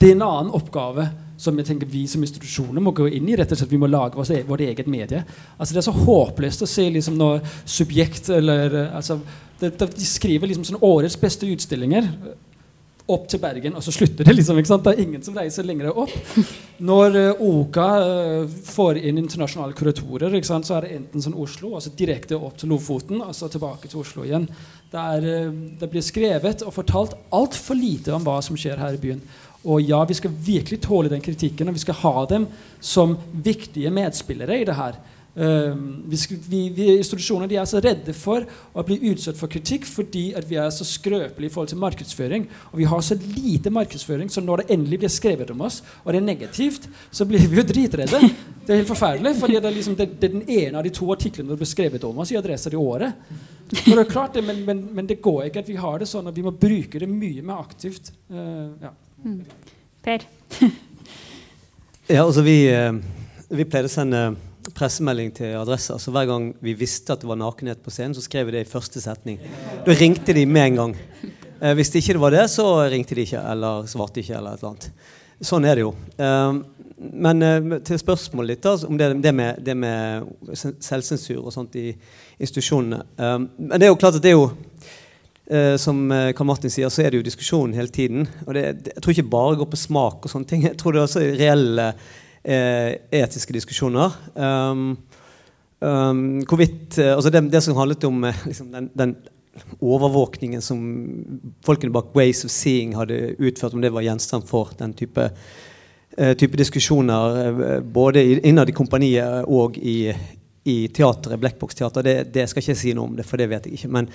det er en annen oppgave som jeg tenker vi som institusjoner må gå inn i. rett og slett Vi må lage vårt, vårt eget medie. Altså Det er så håpløst å se liksom når subjekt eller altså, det, det, De skriver liksom sånn årets beste utstillinger. opp til Bergen, og så slutter det. liksom, ikke sant? Det er ingen som reiser lenger opp. Når uh, OKA uh, får inn internasjonale kuratorer, ikke sant, så er det enten sånn Oslo, altså direkte opp til Lofoten, og så tilbake til Oslo igjen. Der, uh, det blir skrevet og fortalt altfor lite om hva som skjer her i byen. Og ja, vi skal virkelig tåle den kritikken, og vi skal ha dem som viktige medspillere i det her. Um, vi, vi, vi, institusjoner de er så redde for å bli utsatt for kritikk fordi at vi er så skrøpelige i forhold til markedsføring. Og vi har så lite markedsføring, så når det endelig blir skrevet om oss, og det er negativt, så blir vi jo dritredde. Det er helt forferdelig, fordi det er, liksom, det, det er den ene av de to artiklene det blir skrevet om oss i Adresser i året. Det er klart det, men, men, men, det går ikke at vi har det sånn, og vi må bruke det mye mer aktivt. Uh, ja. mm. Per? ja, altså vi, uh, vi pleier å sende pressemelding til Adressa. Så Hver gang vi visste at det var nakenhet på scenen, så skrev vi det i første setning. Da ringte de med en gang. Eh, hvis det ikke var det, så ringte de ikke eller svarte ikke. eller et eller annet. Sånn er det jo. Eh, men eh, til spørsmålet ditt altså, om det, det, med, det, med, selvsensur og sånt i institusjonene. Eh, men det er jo klart at det er jo eh, som eh, Karl Martin sier, så er det jo diskusjon hele tiden. Og det, jeg tror ikke bare går på smak og sånne ting. Jeg tror det er også reelle etiske diskusjoner. Um, um, hvorvidt, eh, altså det, det, som handlet om eh, liksom den, den, overvåkningen som folkene bak Ways of Seeing hadde utført, om det var gjenstand for den type, type diskusjoner både innad i kompaniet og i, i teatret, Blackbox Teater. Det, det, skal jeg si noe om, det, for det vet jeg ikke. Men,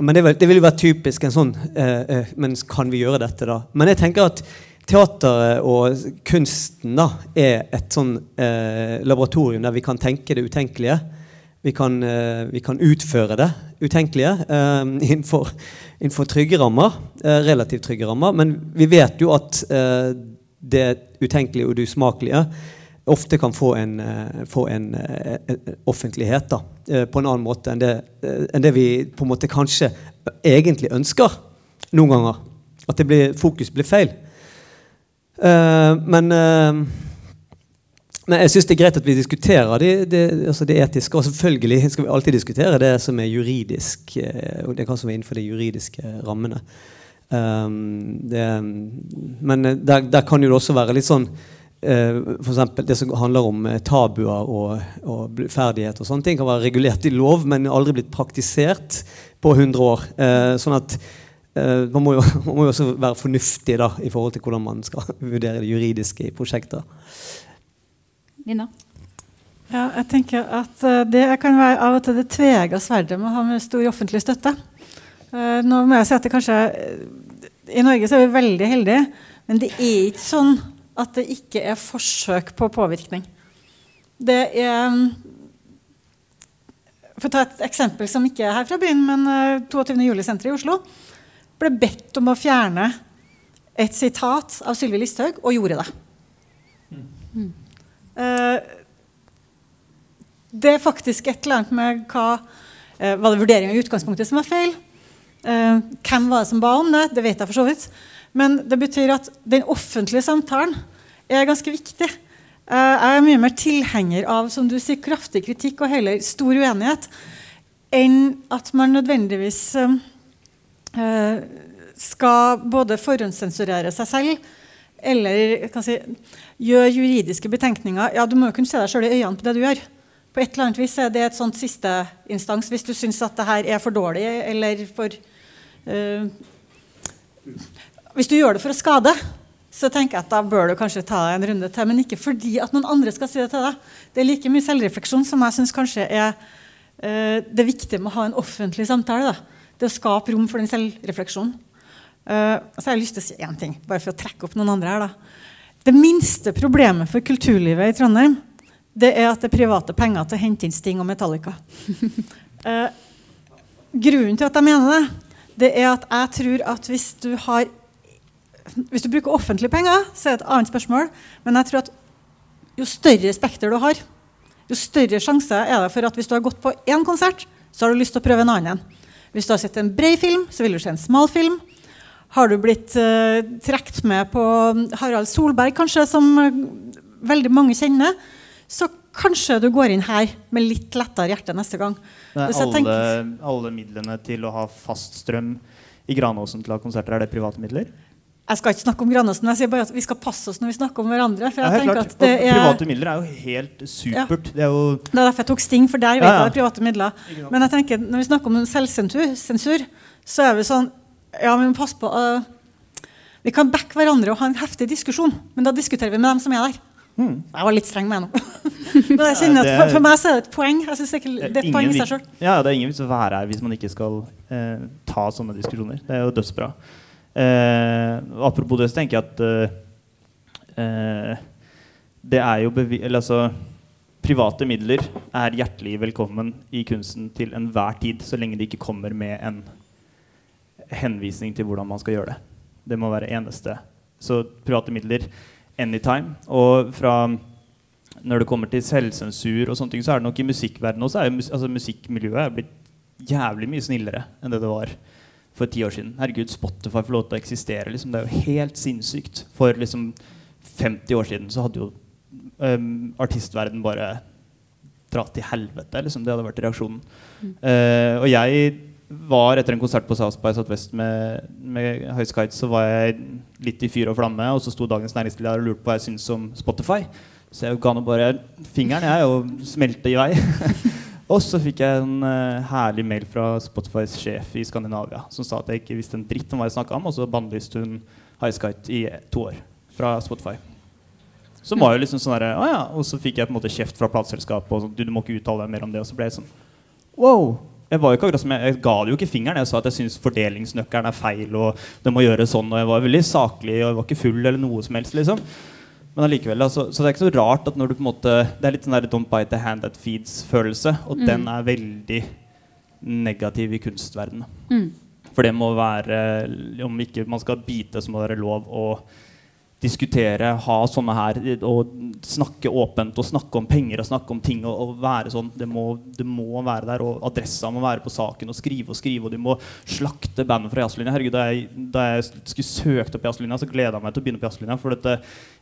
men det, vil, det vil jo være typisk en sånn uh, Men kan vi gjøre dette, da? Men jeg tenker at Teateret og kunsten da, er et sånn eh, laboratorium der vi kan tenke det utenkelige. Vi kan, eh, vi kan utføre det utenkelige eh, innenfor, innenfor, trygge rammer. Eh, relativt trygge rammer. Men vi vet jo at eh, det utenkelige og det usmakelige ofte kan få en, eh, få en offentlighet da, på en annen måte enn det, enn det vi på en måte kanskje egentlig ønsker noen ganger. At blir, fokus blir feil. Uh, men, uh, men jeg syns det er greit at vi diskuterer det, det, altså det, etiske. Og selvfølgelig skal vi alltid diskutere det som er juridisk uh, det kan som er innenfor de juridiske rammene. Det, men der, der, kan jo det også være litt sånn uh, F.eks. Det som handler om tabuer og, og ferdighet og sånne ting, kan være regulert i lov, men aldri blitt praktisert på 100 år. sånn at Uh, man, må jo, man, må jo, også være fornuftig da, i forhold til hvordan man skal vurdere det juridiske i prosjekter. Nina? Ja, jeg tenker at uh, Det kan være av og til det tvega sverdet med å ha med stor offentlig støtte. Uh, nå må jeg si at det kanskje I Norge så er vi veldig heldige, men det er ikke sånn at det ikke er forsøk på påvirkning. Det er For å ta et eksempel som ikke er her fra byen, men 22. juli-senteret i Oslo ble bedt om å fjerne et sitat av Sylvi Listhaug, og gjorde det. Mm. Uh, det er faktisk et eller annet med hva uh, Var det vurderinga i utgangspunktet som var feil? Uh, hvem var det som ba om det? Det vet jeg for så vidt. Men det betyr at den offentlige samtalen er ganske viktig. jeg er mye mer tilhenger av som du sier, kraftig kritikk og heller stor uenighet enn at man nødvendigvis Eh, skal både forhåndssensurere seg selv eller si, gjøre juridiske betenkninger. Ja, Du må jo kunne se deg sjøl i øynene på det du gjør. På et eller annet vis er det et sånt sisteinstans hvis du syns at det her er for dårlig eller for uh, Hvis du gjør det for å skade, så tenker jeg at da bør du kanskje ta deg en runde til. Men ikke fordi at noen andre skal si det til deg. Det er like mye selvrefleksjon som jeg syns kanskje er uh, det viktige med å ha en offentlig samtale. da det å skape rom for den selvrefleksjonen. Uh, så har jeg lyst til å si én ting, bare for å trekke opp noen andre her. da. Det minste problemet for kulturlivet i Trondheim det er at det er private penger til å hente inn Sting og Metallica. uh, grunnen til at jeg mener det, det er at jeg tror at hvis du har hvis du bruker offentlige penger, så er det et annet spørsmål. Men jeg tror at jo større spekter du har, jo større sjanse er det for at hvis du har gått på én konsert, så har du lyst til å prøve en annen. Hvis du har sett en bred film, så vil du se en smal film. Har du blitt uh, trukket med på Harald Solberg, kanskje, som uh, veldig mange kjenner, så kanskje du går inn her med litt lettere hjerte neste gang. alle, tenker, alle, midlene til å ha fast strøm i Granåsen til å ha konserter, er det private midler? Jeg skal ikke snakke om Granåsen, jeg sier bare at vi skal passe oss når vi snakker om hverandre. For jeg tenker klart. at det Og er, private midler er jo helt supert. Det er jo det er derfor jeg tok Sting, for der vet Ja, jeg det er private midler. Men jeg tenker, når vi snakker om selvsensur, så er vi sånn Ja, vi må passe på uh, Vi kan backe hverandre og ha en heftig diskusjon, men da diskuterer vi med dem som er der. Hmm. Jeg var litt streng med henne men jeg kjenner at for, for meg så er det et poeng. Jeg synes det, ikke, det er et poeng i seg sjøl. Ja, det er ingen vits å være her hvis man ikke skal eh, ta sånne diskusjoner. Det er jo dødsbra. Eh, apropos det, så tenker jeg at eh, eh, det er jo bevi eller altså, Private midler er hjertelig velkommen i kunsten til enhver tid, så lenge det ikke kommer med en henvisning til hvordan man skal gjøre det. Det må være eneste. Så private midler anytime. Og fra når det kommer til selvsensur og sånne ting, så er det nok i musikkverdenen også er altså musikkmiljøet er blitt jævlig mye snillere enn det det var for ti år siden. Herregud, Spotify får lov til å eksistere. Liksom. Det er jo helt sinnssykt. For liksom 50 år siden så hadde jo um, artistverden bare dratt til helvete. Liksom. Det hadde vært reaksjonen. Eh, og jeg var etter en konsert på South by Southwest med, med High Skites, så var jeg litt i fyr og flamme, og så sto Dagens Næringsliv der og lurte på hva jeg syntes om Spotify. Så jeg ga nå bare fingeren jeg og smelte i vei. og så fikk jeg en uh, herlig mail fra Spotifys sjef i Skandinavia som sa at jeg ikke visste en dritt om hva jeg snakka om, og så bannlyste hun Highskite i to år fra Spotify. Så var jo liksom sånn der, ah, ja. Og så fikk jeg på en måte kjeft fra plateselskapet. Og sånn, du, du må ikke uttale deg mer om det. Og så ble jeg sånn Wow! Jeg var jo ikke akkurat som jeg, jeg ga det jo ikke fingeren. Jeg sa at jeg syns fordelingsnøkkelen er feil, og det må gjøres sånn. Og jeg var veldig saklig, og jeg var ikke full eller noe som helst. liksom men allikevel, altså, så det er ikke så rart at når du på en måte Det er litt sånn der 'don't bite the hand that feeds'-følelse. Og Mm. den er veldig negativ i kunstverdenen. Mm. For det må være Om ikke man skal bite, så må det være lov å diskutere, ha sånne her og snakke åpent og snakke om penger og snakke om ting og, og være sånn. Det må, det må være der, og adressa må være på saken og skrive og skrive. Og du må slakte bandet fra jazzlinja. Herregud, da jeg, da jeg skulle søkt opp jazzlinja, så gleda jeg meg til å begynne på jazzlinja. For dette,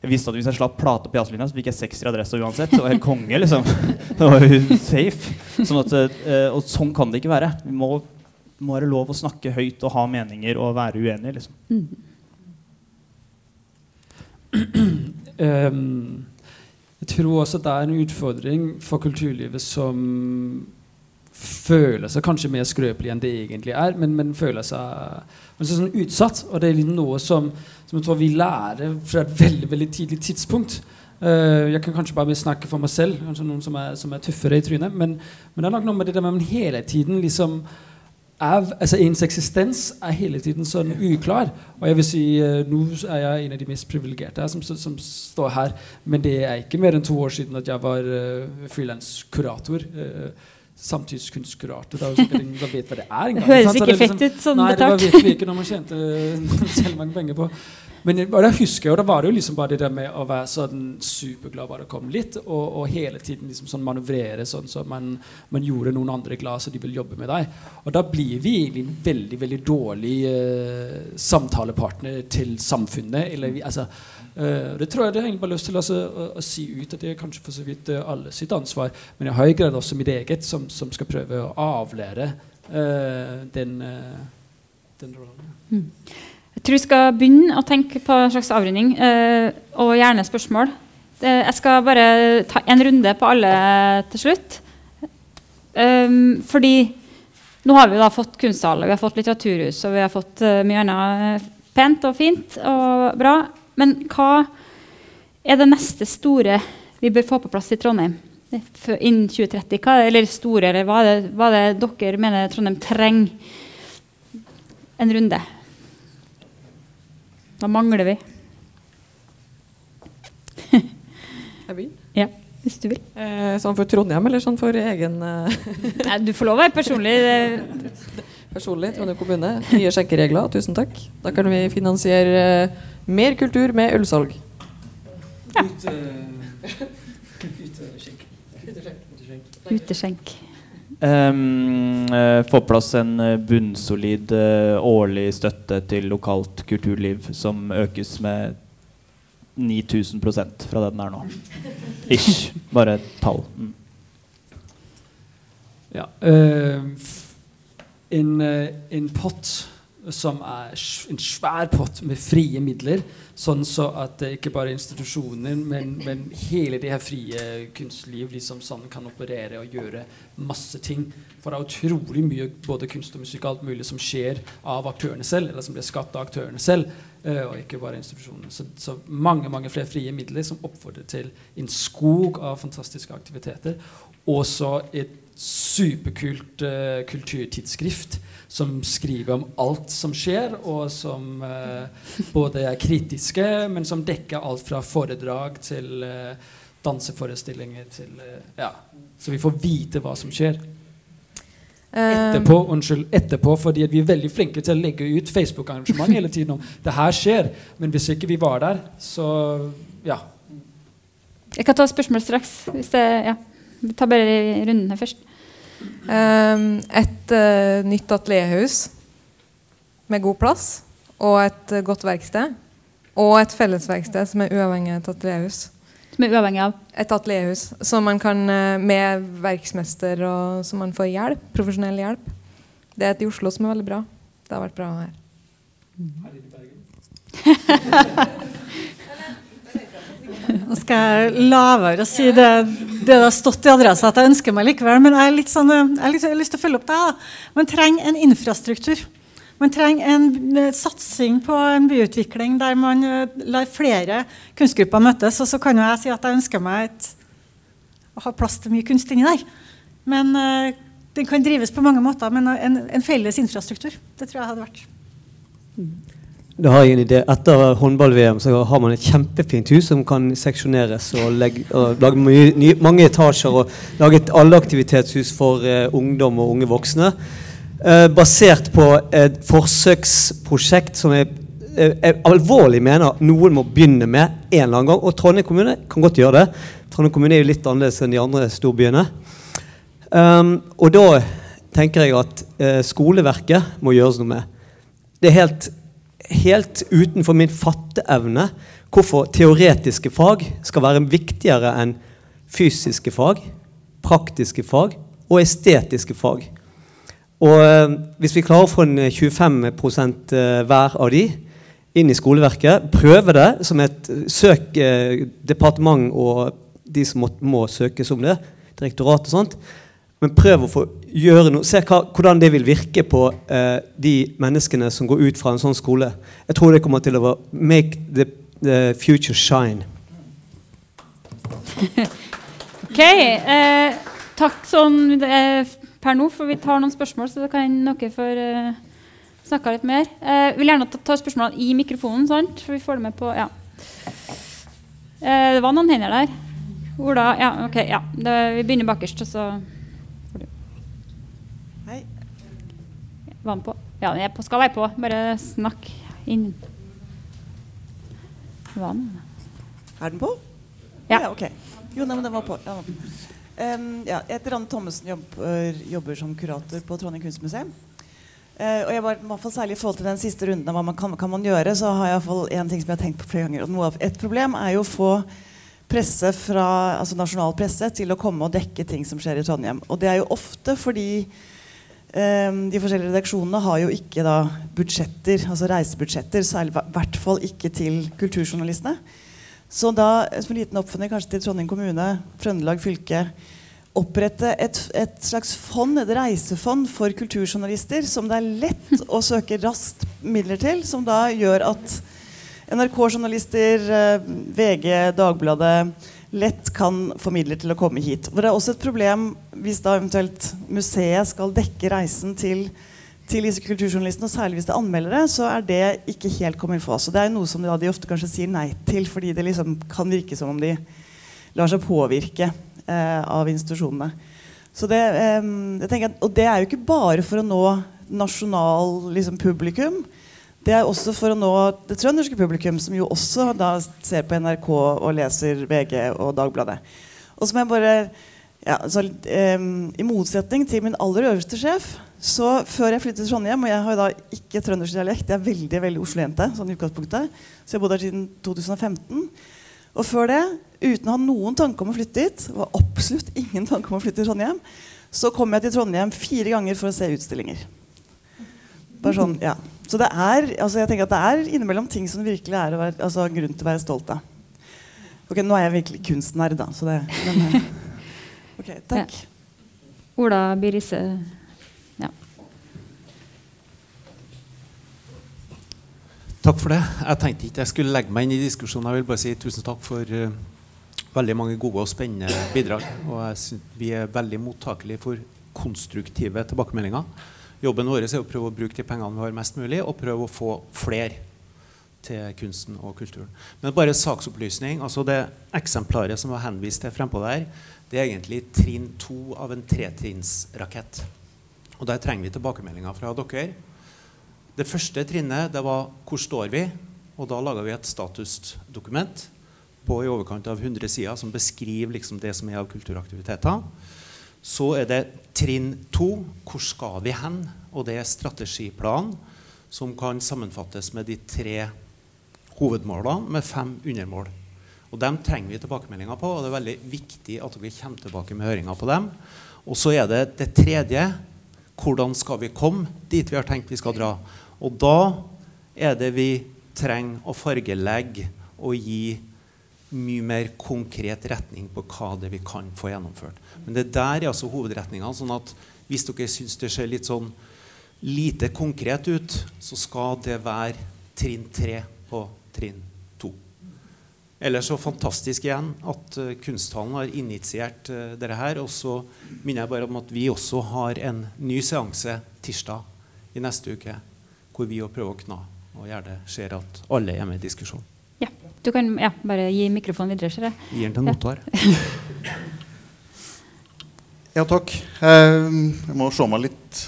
jeg visste at hvis jeg slapp plate på jazzlinja, så fikk jeg sekser i uansett. Det var helt konge, liksom. Det var jo safe. Sånn at, eh, og sånn kan det ikke være. Vi må, må være lov å snakke høyt og ha meninger og være uenige, liksom. Ehm, jeg tror også at det er en utfordring for kulturlivet som føler seg kanskje mer skrøpelig enn det egentlig er, men, men føler seg men så sånn utsatt. Og det er noe som, som jeg tror vi lærer fra et veldig veldig tidlig tidspunkt. Uh, jeg kan kanskje bare snakke for meg selv, kanskje noen som er, som er tøffere i trynet. Men, men det er nok noe med det der med hele tiden liksom er, altså Ens eksistens er hele tiden sånn uklar. Og jeg vil si, uh, Nå er jeg en av de mest privilegerte som, som, står her. Men det er ikke mer enn to år siden at jeg var uh, frilanskurator. Uh, Samtidskunstkurator. Det jo sikkert ingen som vet hva det er engang. Høres ikke liksom- fett ut sånn Nei, det var betalt. virkelig ikke noe man tjente selv mange penger på. Men og da husker jeg, og da var det jo liksom bare det der med å være sånn superglad bare det kom litt, og, og hele tiden liksom sånn manøvrere sånn så man, man gjorde noen andre glad så de vil jobbe med deg. Og da blir vi egentlig en veldig veldig dårlig eh, samtalepartner til samfunnet. Eller vi, altså, eh, det tror jeg det har egentlig bare lyst til altså, å, å si ut at det er kanskje for så vidt eh, alle sitt ansvar. Men jeg har grad også mitt eget, som, som skal prøve å avlære eh, den, eh, den rollen. Jeg tror vi skal begynne å tenke på en slags avrunding, eh, og gjerne spørsmål. Jeg skal bare ta en runde på alle til slutt. Um, fordi nå har vi da fått kunsthall, vi har fått litteraturhus og vi har fått eh, mye annet pent og fint og bra. Men hva er det neste store vi bør få på plass i Trondheim innen 2030? Hva er, eller store, eller hva er, det, hva er det dere mener Trondheim trenger? En runde. Da mangler vi. Jeg vil. Ja, hvis du vil. Eh, sånn for Trondheim, eller sånn for egen eh, Nei, du får lov å være personlig. Personlig? Trondheim kommune. Nye skjenkeregler, tusen takk. Da kan vi finansiere eh, mer kultur med ølsalg. Uteskjenk. Um, uh, få plass en eh, bunnsolid uh, årlig støtte til lokalt kulturliv som økes med 9000 fra det den er nå. Ish. Bare et tall. Mm. Ja, Uh, en, en pott som er en svær pott med frie midler. Sånn så at det ikke bare er institusjoner, men, men hele det her frie kunstliv liksom sånn kan operere og gjøre masse ting. For det er utrolig mye både kunst og musikk alt mulig som skjer av aktørene selv, eller som blir skapt av aktørene selv, eh, og ikke bare institusjonene. Så, så mange mange flere frie midler som oppfordrer til en skog av fantastiske aktiviteter. Og så et superkult uh, kulturtidsskrift som skriver om alt som skjer, og som eh, både er kritiske, men som dekker alt fra foredrag til eh, danseforestillinger til eh, Ja. Så vi får vite hva som skjer. Etterpå, unnskyld, etterpå, fordi vi er veldig flinke til å legge ut Facebook-arrangement hele tiden om det her skjer. Men hvis ikke vi var der, så ja. Jeg kan ta spørsmål straks. Hvis det, ja. Vi tar bare runden her først. Ehm, et eh, nytt atelierhus med god plass, og et eh, godt verksted. Og et fellesverksted som er uavhengig av et atelierhus. Som er uavhengig av Et atelierhus som man kan eh, med verksmester og som man får hjelp. Profesjonell hjelp. Det er et i Oslo som er veldig bra. Det har vært bra her. Nå skal jeg la være å si det, det har stått i adressa at jeg ønsker meg likevel. Men jeg, litt sånn, jeg, har litt, jeg har lyst til å følge opp det. Da. Man trenger en infrastruktur. Man trenger en eh, satsing på en byutvikling der man eh, lar flere kunstgrupper møtes. Og så kan jo jeg si at jeg ønsker meg et, å ha plass til mye kunst inni der. Men eh, den kan drives på mange måter. Men en, en felles infrastruktur, det tror jeg hadde vært Da har jeg en idé. Etter håndball-VM så har man et kjempefint hus som kan seksjoneres og, legge, og lage mye, nye, mange etasjer og lage et alleaktivitetshus for eh, ungdom og unge voksne. Eh, basert på et forsøksprosjekt som jeg, eh, jeg alvorlig mener noen må begynne med en eller annen gang. Og Trondheim kommune kan godt gjøre det. Trondheim kommune er jo litt annerledes enn de andre storbyene. Um, og da tenker jeg at eh, skoleverket må gjøres noe med. Det er helt, helt utenfor min fatteevne hvorfor teoretiske fag skal være viktigere enn fysiske fag, praktiske fag og estetiske fag. Og eh, Hvis vi klarer å få en eh, 25 eh, hver av de inn i skoleverket, prøve det som et eh, søk eh, departement og de som må, må søkes om det, direktorat og sånt, men prøv å få gjøre noe, se hva, hvordan det vil virke på eh, de menneskene som går ut fra en sånn skole. Jeg tror det kommer til å make the, the future shine. Ok. Eh, takk sånn eh, per nå, for vi tar noen spørsmål, så da kan dere få eh, snakka litt mer. Eh, vil gjerne ta, ta spørsmålene i mikrofonen, sant? for vi får det med på Ja. Eh, det var noen hender der. Ola Ja, ok. ja. Det, vi begynner bakerst, og så får du. Hei. Var den på? Ja, den er på, skal være på. Bare snakk inn. Var den? Er den på? Ja. ok. Jo, nei, men den var på. Ja. Um, ja, jeg heter Anne Thommessen, jobber, jobber som kurator på Trondheim kunstmuseum. Uh, og jeg var, i hvert fall Særlig i forhold til den siste runden av hva man kan, kan man gjøre, så har jeg en ting som jeg har tenkt på flere ganger. Og noe av, et problem er jo å få presse fra, altså nasjonal presse til å komme og dekke ting som skjer i Trondheim. Og det er jo ofte fordi de forskjellige redaksjonene har jo ikke da budsjetter, altså reisebudsjetter, i hvert fall ikke til kulturjournalistene. Så da, som en liten oppfordring kanskje til Trondheim kommune, Trøndelag fylke, opprette et, et slags fond, et reisefond for kulturjournalister, som det er lett å søke raskt midler til, som da gjør at NRK-journalister, eh, VG, Dagbladet lett kan få midler til å komme hit. For det er også et problem hvis da eventuelt museet skal dekke reisen til til disse kulturjournalistene, og særlig hvis det er anmeldere, så er det ikke helt kommet il oss. Og det er noe som de ofte kanskje sier nei til, fordi det liksom kan virke som om de lar seg påvirke eh, av institusjonene. Så det, eh, jeg tenker at, og det er jo ikke bare for å nå nasjonal liksom, publikum. Det er også for å nå det trønderske publikum, som jo også da ser på NRK og leser VG og Dagbladet. Og som jeg bare ja, så, eh, I motsetning til min aller øverste sjef så før jeg flyttet til Trondheim, og jeg har jo da ikke trøndersk dialekt, jeg er veldig veldig Oslo-jente, sånn utgangspunktet, så jeg bodde her siden 2015. Og før det, uten å ha noen tanke om å flytte dit, var absolutt ingen tanke om å flytte til Trondheim, så kom jeg til Trondheim fire ganger for å se utstillinger. Bare sånn, ja. Så det er, altså jeg tenker at det er innimellom ting som virkelig er å være, altså grunn til å være stolt av. Ok, Nå er jeg virkelig kunstnerd, da. Så det, men, eh, ok, takk. Ola Birise. Ja. Takk for det. Jeg tenkte ikke jeg skulle legge meg inn i diskusjonen. Jeg vil bare si tusen takk for uh, veldig mange gode og spennende bidrag. Og jeg synes vi er veldig mottakelige for konstruktive tilbakemeldinger. Jobben vår er å prøve å bruke de pengene vi har mest mulig, og prøve å få flere til kunsten og kulturen. Men bare saksopplysning. altså Det eksemplaret som var henvist til frempå der, det er egentlig trinn to av en tretrinnsrakett. Og der trenger vi tilbakemeldinger fra dere. Det første trinnet det var 'Hvor står vi?' Og da laga vi et statusdokument på i overkant av 100 sider som beskriver liksom det som er av kulturaktiviteter. Så er det trinn to 'Hvor skal vi hen?' Og det er strategiplanen som kan sammenfattes med de tre hovedmålene med fem undermål. Og Dem trenger vi tilbakemeldinger på, og det er veldig viktig at dere kommer tilbake med høringer på dem. Og så er det det tredje. Hvordan skal vi komme dit vi har tenkt vi skal dra? Og da er det vi trenger å fargelegge og gi mye mer konkret retning på hva det vi kan få gjennomført. Men det der er altså hovedretninga. Sånn at hvis dere syns det ser litt sånn lite konkret ut, så skal det være trinn tre på trinn to. Ellers så fantastisk igjen at uh, Kunsthallen har initiert uh, dette her. Og så minner jeg bare om at vi også har en ny seanse tirsdag i neste uke hvor vi prøver å kna og gjerne ser at alle er med i diskusjonen. Du kan ja, bare gi mikrofonen videre. Ser jeg. Gir den til Notvar. ja, takk. Ehm, jeg må se meg litt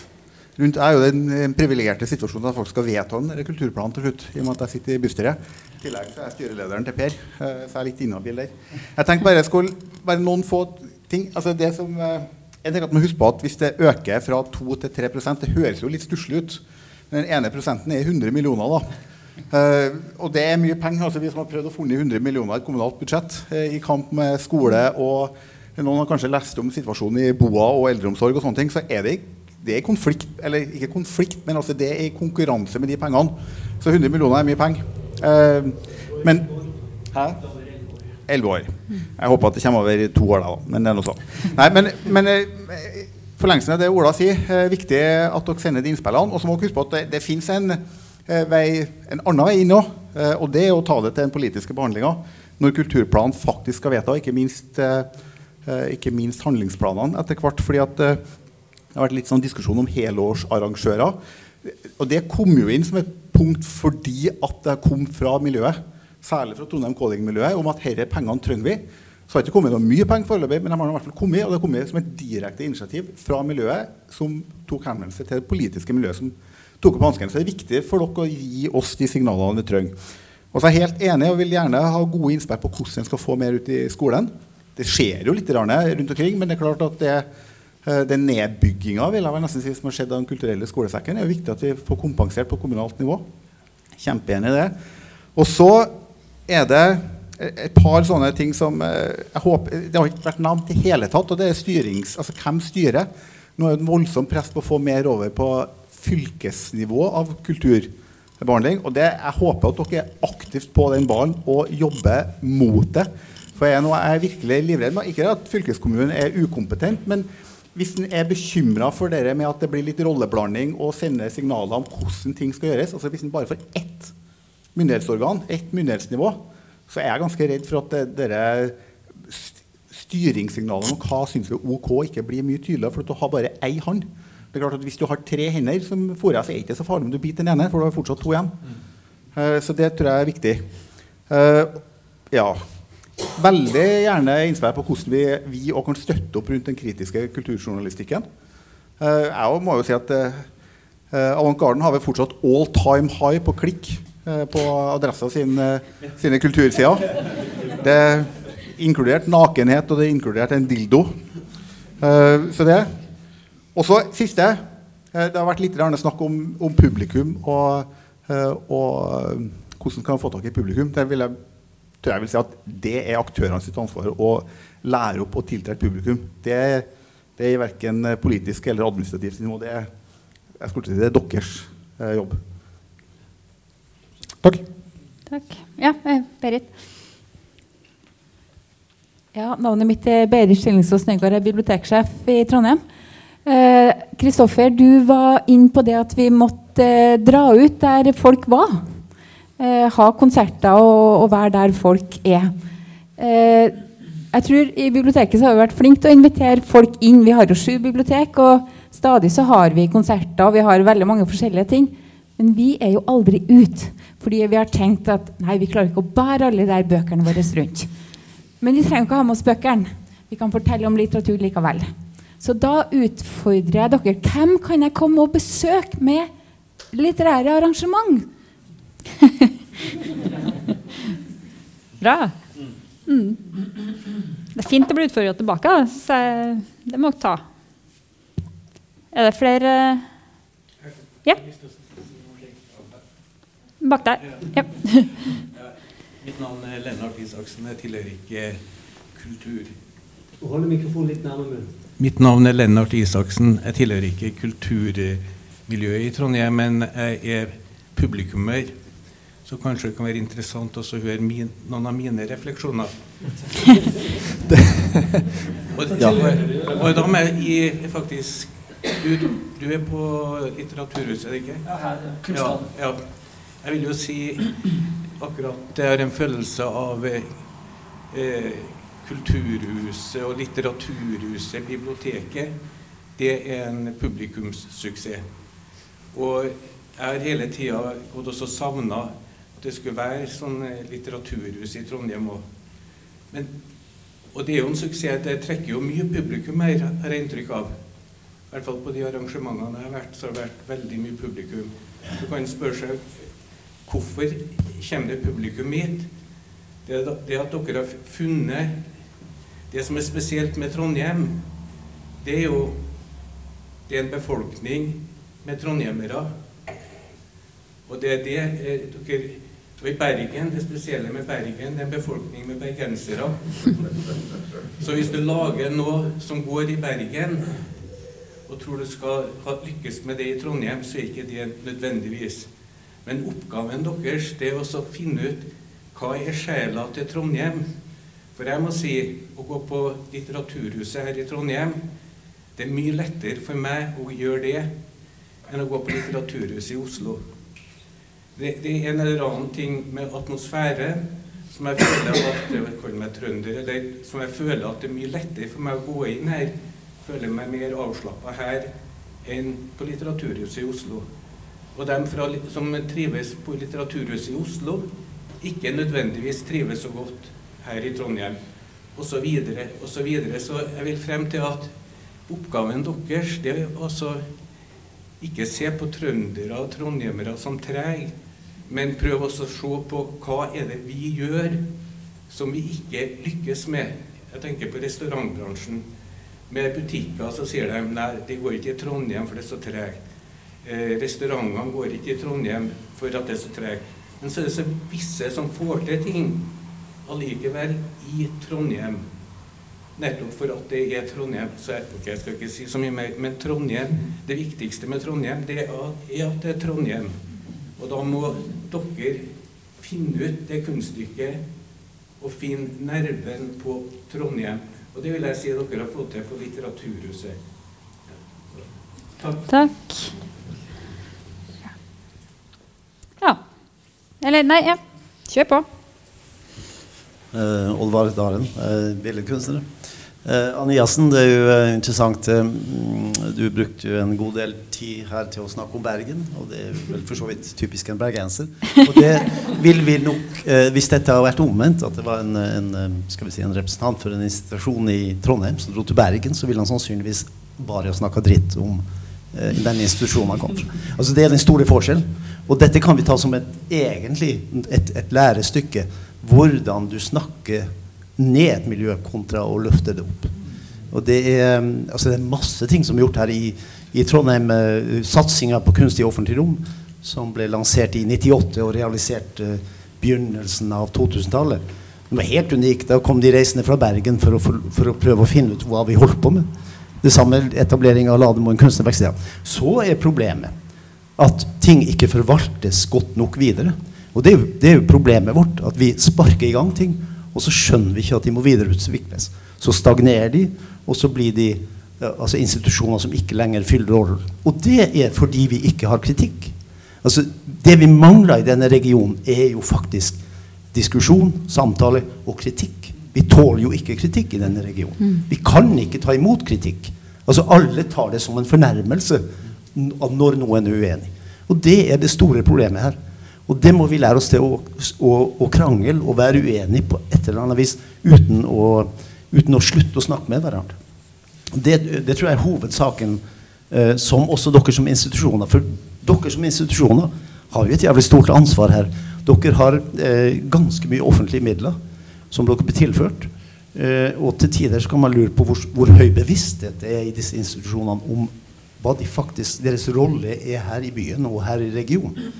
rundt. Jeg er jo den privilegerte situasjonen at folk skal vedta en kulturplan til slutt. I og med at jeg sitter i bystyret. I tillegg så er jeg styrelederen til Per, eh, så jeg er litt inhabil der. Jeg tenkte bare jeg skulle bare noen få ting. Altså det som, eh, jeg tenker at man husker på at Hvis det øker fra 2 til 3% det høres jo litt stusslig ut. Den ene prosenten er 100 millioner. da. Uh, og det er mye penger. altså Vi som har prøvd å funne 100 millioner i kommunalt budsjett uh, i kamp med skole og Noen har kanskje lest om situasjonen i BOA og eldreomsorg, og sånne ting, så er det, det er konflikt, eller ikke konflikt, men altså det er konkurranse med de pengene. Så 100 millioner er mye penger. Uh, men Hæ? 11 år. Jeg håper at det kommer over to år, da. Men det er noe sånn. Nei, men, men forlengelsen av det Ola sier, er viktig at dere sender de innspillene. Og så må dere huske på at det, det finnes en, eh, en annen vei inn òg. Eh, og det er å ta det til den politiske behandlinga når kulturplanen faktisk skal vedta, ikke minst, eh, ikke minst handlingsplanene etter hvert. fordi at det har vært litt sånn diskusjon om helårsarrangører. Og det kom jo inn som et punkt fordi at det kom fra miljøet, særlig fra Trondheim Calling-miljøet, om at disse pengene trenger vi. Så har det ikke kommet noe mye penger foreløpig, men de har i hvert fall kommet, og det har kommet som et direkte initiativ fra miljøet som tok henvendelse til det politiske miljøet som tok opp hansken. Så det er viktig for dere å gi oss de signalene vi trenger. Og så er jeg helt enig og vil gjerne ha gode innspill på hvordan en skal få mer ut i skolen. Det skjer jo litt rundt omkring, men det er klart at det, eh, den nedbygginga vil jeg nesten si som har skjedd av den kulturelle skolesekken, er jo viktig at vi får kompensert på kommunalt nivå. Kjempeenig i det. Og så er det et par sånne ting som eh, jeg håper, Det har ikke vært nevnt i hele tatt. og det er styrings, altså Hvem styrer? Nå er det en voldsom press på å få mer over på fylkesnivå av kulturbehandling. og det, Jeg håper at dere er aktivt på den ballen og jobber mot det. For jeg, er jeg virkelig livredd. Ikke at fylkeskommunen er ukompetent, men hvis en er bekymra for dere med at det blir litt rolleblanding og sender signaler om hvordan ting skal gjøres altså Hvis en bare får ett myndighetsorgan, ett myndighetsnivå, så er jeg ganske redd for at dere styringssignalene om hva syns vi er OK, ikke blir mye tydeligere. For du har bare ei hånd. Det er klart at Hvis du har tre hender, som fôrer, så er det ikke så farlig om du biter den ene, for du har fortsatt to igjen. Uh, så det tror jeg er viktig. Uh, ja. Veldig gjerne innspill på hvordan vi, vi kan støtte opp rundt den kritiske kulturjournalistikken. Uh, jeg må jo si at uh, Avant Garden har vi fortsatt all time high på klikk Eh, på Adressa sin, eh, sine kultursider. Det er inkludert nakenhet, og det er inkludert en dildo. Så det. Og så siste. Uh, det har vært litt snakk om, om publikum og, uh, og hvordan kan man få tak i publikum. Det vil jeg, tror jeg vil si at det er aktørene sitt ansvar å lære opp og tiltrekke publikum. Det, det er verken politisk eller administrativt nivå. Det jeg skulle si det er deres jobb. Takk. Takk. Ja, eh, Berit. Ja, Navnet mitt er Berit Stillingsås Nøygård, jeg er biblioteksjef i Trondheim. Kristoffer, eh, du var inn på det at vi måtte eh, dra ut der folk var. Eh, ha konserter og, og, være der folk er. Jeg tror I biblioteket så har vi vært flinke til å invitere folk inn. Vi har jo sju bibliotek, og stadig så har vi konserter og vi har veldig mange forskjellige ting. Men vi er jo aldri ute, fordi vi har tenkt at nei, vi klarer ikke å bære alle de bøkene våre rundt. Men vi trenger ikke å ha med oss bøkene. Vi kan fortelle om litteratur likevel. Så da utfordrer jeg dere. Hvem kan jeg komme og besøke med litterære arrangement? Bra. Mm. Det er fint å bli utfordra tilbake. Så det må dere ta. Er det flere Ja? Bak der. Ja. Mitt navn er Lennart Isaksen. Jeg tilhører ikke kultur... Hold mikrofonen litt nærmere munnen. Mitt navn er Lennart Isaksen. Jeg tilhører ikke kulturmiljøet i Trondheim, men jeg er publikummer. Så kanskje det kan være interessant også å høre min, noen av mine refleksjoner. og, ja. og, da må jeg faktisk du, du, er på Litteraturhuset, er det ikke? Ja, her. Ja, ja. Jeg vil jo si akkurat det er en følelse av eh, Kulturhuset og Litteraturhuset, biblioteket, det er en publikumssuksess. Og jeg har hele tida gått og savna at det skulle være sånn eh, litteraturhus i Trondheim òg. Og det er jo en suksess. Det trekker jo mye publikum her, har jeg inntrykk av. I hvert fall på de arrangementene jeg har vært, så har det vært veldig mye publikum. Du kan spørre seg Hvorfor kommer det publikum hit? Det, det at dere har funnet Det som er spesielt med Trondheim, det er jo det er en befolkning med trondhjemmere. Og det er det eh, dere og i Bergen, det spesielle med Bergen, det er en befolkning med bergensere. Så hvis du lager noe som går i Bergen, og tror du skal lykkes med det i Trondheim, så er ikke det nødvendigvis. Men oppgaven deres det er å finne ut hva er sjela til Trondheim. For jeg må si å gå på Litteraturhuset her i Trondheim Det er mye lettere for meg å gjøre det enn å gå på Litteraturhuset i Oslo. Det, det, er en eller annen ting med atmosfære som jeg føler at jeg kaller meg trønder, eller som jeg føler at det er mye lettere for meg å gå inn her. Føler meg mer avslappa her enn på Litteraturhuset i Oslo. Og de som trives på Litteraturhuset i Oslo, ikke nødvendigvis trives så godt her i Trondheim, osv. Og så, videre. så jeg vil frem til at oppgaven deres det er altså ikke se på trøndere og trondhjemmere som trege, men prøv også å se på hva er det vi gjør som vi ikke lykkes med. Jeg tenker på restaurantbransjen. Med butikker så sier de nei, det går ikke i Trondheim, for det er så tregt. Eh, restaurantene går ikke i Trondheim for at det er så tregt. Men så er det så visse som får til ting allikevel i Trondheim. Nettopp for at det er Trondheim. Så jeg, okay, jeg skal ikke si så mye mer. Men Trondheim, det viktigste med Trondheim, det er at det er Trondheim. Og da må dere finne ut det kunststykket og finne nerven på Trondheim. Og det vil jeg si dere har fått til på Litteraturhuset. Takk. Takk. Eller nei, ja. Kjør på. Uh, Oddvar Daren, eh, billedkunstner. Eh, Anne Jassen, det er jo uh, interessant. Uh, du brukte jo en god del tid her til å snakke om Bergen. Og det er vel for så vidt typisk en bergenser. Og det vil vi nok, hvis dette har vært omvendt, at det var en, en, vi si, en representant for en institusjon i Trondheim som dro til Bergen, så ville han sannsynligvis bare snakka dritt om den institusjonen han kom fra. Altså, det er den store forskjellen. Og dette kan vi ta som et, egentlig et, et lærestykke. Hvordan du snakker ned et miljø kontra å løfte det opp. Og det er, altså det er masse ting som er gjort her i, i Trondheim. Uh, Satsinga på kunstig offentlig rom, som ble lansert i 98 og realisert uh, begynnelsen av 2000-tallet. Det var helt unikt. Da kom de reisende fra Bergen for å, for, for å prøve å finne ut hva vi holdt på med. Det samme etablering av Lademoen kunstnerverksted. Så er problemet at ting ikke forvaltes godt nok videre. Og det er, jo, det er jo problemet vårt, at vi sparker i gang ting, og så skjønner vi ikke at de må videreutvikles. Så stagnerer de, og så blir de altså institusjoner som ikke lenger fyller rollen. Og det er fordi vi ikke har kritikk. Altså, det vi mangler i denne regionen, er jo faktisk diskusjon, samtale og kritikk. Vi tåler jo ikke kritikk i denne regionen. Mm. Vi kan ikke ta imot kritikk. Altså Alle tar det som en fornærmelse når noen er uenig. Og det er det store problemet her. Og det må vi lære oss til å, å, å krangle og være uenige på et eller annet vis uten å, uten å slutte å snakke med hverandre. Det, det tror jeg er hovedsaken, eh, som også dere som institusjoner. For dere som institusjoner har jo et jævlig stort ansvar her. Dere har eh, ganske mye offentlige midler som dere blir tilført. Eh, og til tider så kan man lure på hvor, hvor høy bevissthet det er i disse institusjonene om hva de faktisk, deres rolle er her i byen og her i regionen.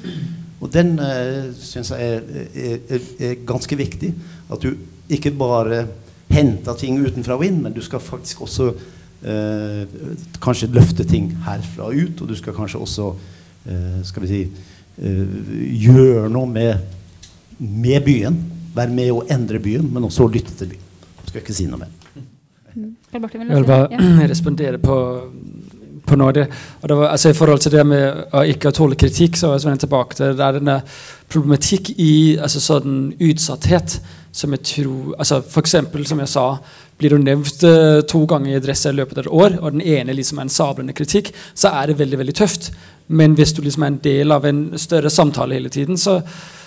Og den uh, syns jeg er, er, er, ganske viktig. At du ikke bare henter ting utenfra og inn, men du skal faktisk også uh, kanskje løfte ting herfra og ut. Og du skal kanskje også uh, skal vi si, eh, gjøre noe med, med byen. Være med å endre byen, men også lytte til byen. Skal ikke si noe mer. Vil Jeg vil bare respondere på, på noe det. Det var, altså, I forhold til det med å ikke tåle kritikk, så er jeg tilbake til det er denne problematikk i altså, sånn utsatthet som jeg tror altså, eksempel, som jeg sa, blir du nevnt uh, to ganger i adresse i løpet av et år, og den ene liksom er en sablende kritikk, så er det veldig veldig tøft. Men hvis du liksom er en del av en større samtale hele tiden, så,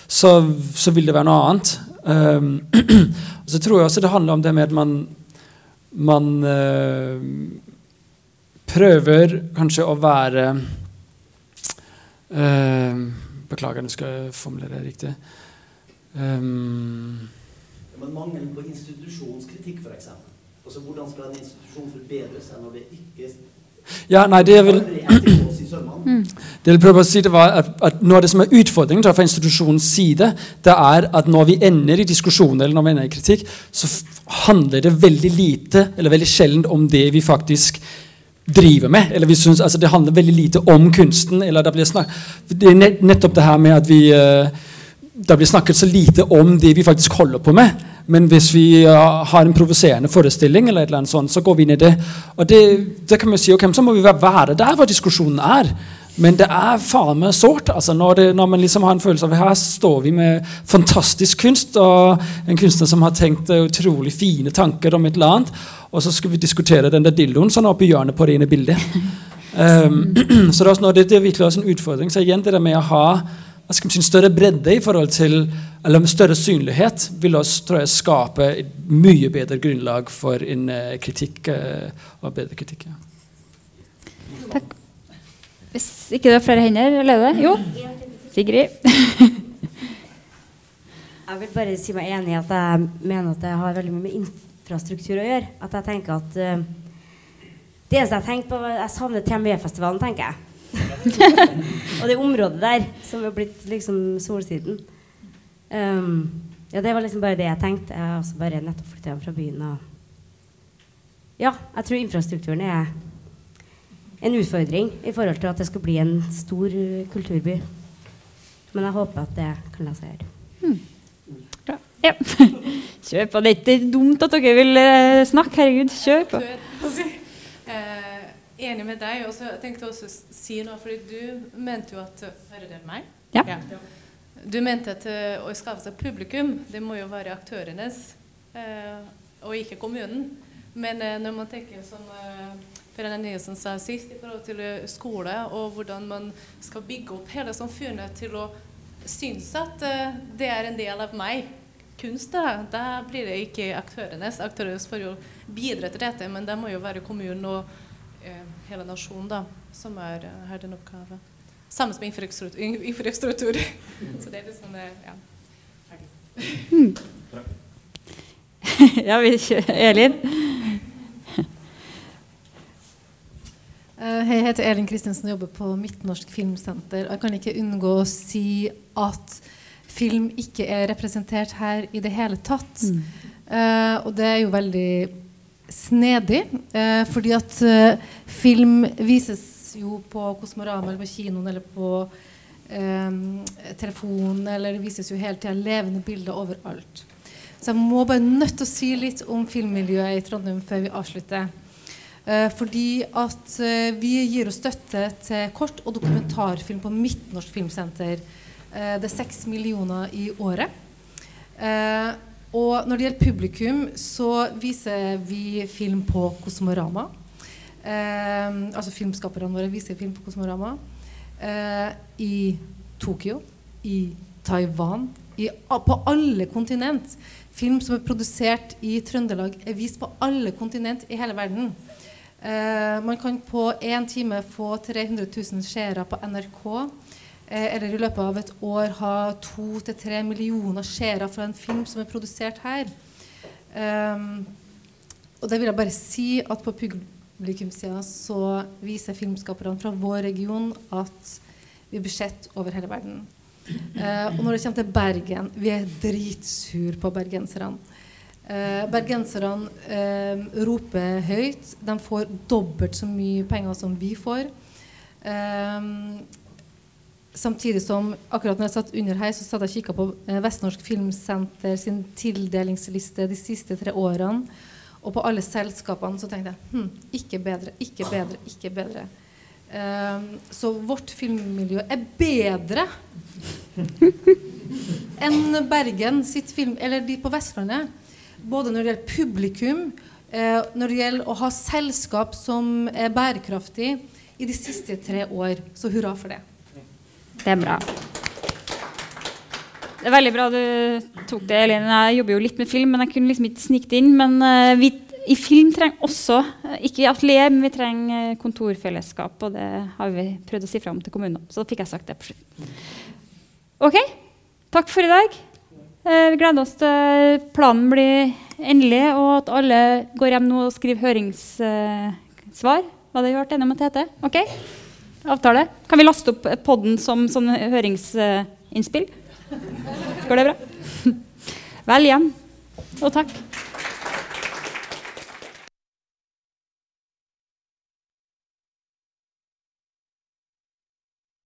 så, så vil det være noe annet. Um, og så tror jeg også det handler om det med at man man eh, prøver kanskje å være eh, Beklager, nå skal jeg formulere det riktig. Um, Men mangelen på institusjonskritikk, f.eks. Altså, hvordan skal en institusjon forbedre seg når det ikke ja, nei, det jeg vel Mm. Det jeg prøve å si det var at, at Noe av det som er utfordringen fra institusjonens side, det er at når vi ender i diskusjoner eller når vi ender i kritikk, så handler det veldig lite eller veldig sjelden om det vi faktisk driver med. eller vi synes, altså Det handler veldig lite om kunsten. eller Det blir snak det er nettopp det her med at vi eh, det blir snakket så lite om det vi faktisk holder på med. Men hvis vi uh, har en provoserende forestilling, eller et eller annet sånt, så går vi inn i det. Og det, det kan man si, ok, så må vi være der hvor diskusjonen er. Men det er faen meg sårt. Altså når, når man liksom har en følelse av her står vi med fantastisk kunst, og en kunstner som har tenkt utrolig fine tanker om et eller annet, og så skal vi diskutere den der dildoen sånn oppe i hjørnet på det ene bildet. Um, så det er, også det, det er virkelig også en utfordring. Så igjen det der med å ha en større bredde i forhold til eller med større synlighet vil også tror jeg, skape et mye bedre grunnlag for en uh, kritikk Uh, og bedre kritikk. Ja. Hvis ikke det er flere hender, eller er det? Jo. Sigrid. Jeg vil bare si meg enig i at jeg mener at det har veldig mye med infrastruktur å gjøre. At jeg tenker at uh, Det eneste jeg tenker på, jeg savner TMV-festivalen, tenker jeg. og det området der som er blitt liksom Solsiden. Um, ja, det var liksom bare det jeg tenkte. Jeg har også bare nettopp flytta hjem fra byen. Og ja, jeg tror infrastrukturen er en utfordring i forhold til at det skal bli en stor uh, kulturby. Men jeg håper at det kan la seg gjøre. Ja. Kjør på. Det er ikke dumt at dere vil eh, snakke. Herregud, kjør på. Eh, enig med deg. Og så tenkte jeg også å si noe, fordi du mente jo at Hører dere meg? Ja. Du mente at eh, å skaffe seg publikum, det må jo være aktørenes, eh, og ikke kommunen. Men eh, når man tenker som eh, Per Nilsen sa sist, i forhold til eh, skole, og hvordan man skal bygge opp hele samfunnet til å synes at eh, det er en del av meg. Kunst, da, da blir det ikke aktørenes. Aktørenes får jo bidra til dette, men det må jo være kommunen og eh, hele nasjonen da, som er, eh, har den oppgaven. Sammen med infrastruktur. infrastruktur. Så det er liksom eh, ja. ja, vi kjører. Elin? Eh, Hei, jeg heter Elin Kristensen og jobber på Midtnorsk Filmsenter. Og jeg kan ikke unngå å si at film ikke er representert her i det hele tatt. Mm. Uh, og det er jo veldig snedig, uh, fordi at uh, film vises jo på Kosmorama eller på kinoen eller på telefonen, telefon, eller det vises jo hele tida levende bilder overalt. Så jeg må bare nødt til å si litt om filmmiljøet i Trondheim før vi avslutter. Eh, fordi at eh, vi gir oss støtte til kort- og dokumentarfilm på Midtnorsk Filmsenter. Eh, det er seks millioner i året. Og når det gjelder publikum, så viser vi film på Kosmorama. Altså filmskaperne våre viser film på Kosmorama. I Tokyo, i Taiwan, i, på alle kontinent. Film som er produsert i Trøndelag, er vist på alle kontinent i hele verden. Eh, man kan på én time få 300 000 seere på NRK. Eh, eller i løpet av et år ha to til tre millioner seere fra en film som er produsert her. Eh, og det vil jeg bare si at på publikumssida så viser filmskaperne fra vår region at vi blir sett over hele verden. Eh, og når det kommer til Bergen Vi er dritsur på bergenserne. Eh, bergenserne eh, roper høyt. De får dobbelt så mye penger som vi får. Eh, samtidig som akkurat når jeg satt under her, så satt jeg og kikka på eh, Vestnorsk Filmsenter sin tildelingsliste de siste tre årene. Og på alle selskapene så tenkte jeg hm, ikke bedre, ikke bedre, ikke bedre. Um, så vårt filmmiljø er bedre enn Bergen sitt film, eller de på Vestlandet. Både når det gjelder publikum, eh, når det gjelder å ha selskap som er bærekraftig i de siste tre år. Så hurra for det. Det er bra. Det er veldig bra du tok det, Elin. Jeg jobber jo litt med film, men jeg kunne liksom ikke snike det inn. Men uh, vi, i film trenger også, ikke ikke atelier, men vi trenger kontorfellesskap. Og det har vi prøvd å si fram til kommunene. Så da fikk jeg sagt det på slutten. Ok, takk for i dag. Vi gleder oss til planen blir endelig, og at alle går hjem nå og skriver høringssvar. Var det vi ble enige om at heter? Ok? Avtale. Kan vi laste opp podden som som høringsinnspill? Går det bra? Vel hjem. Og takk.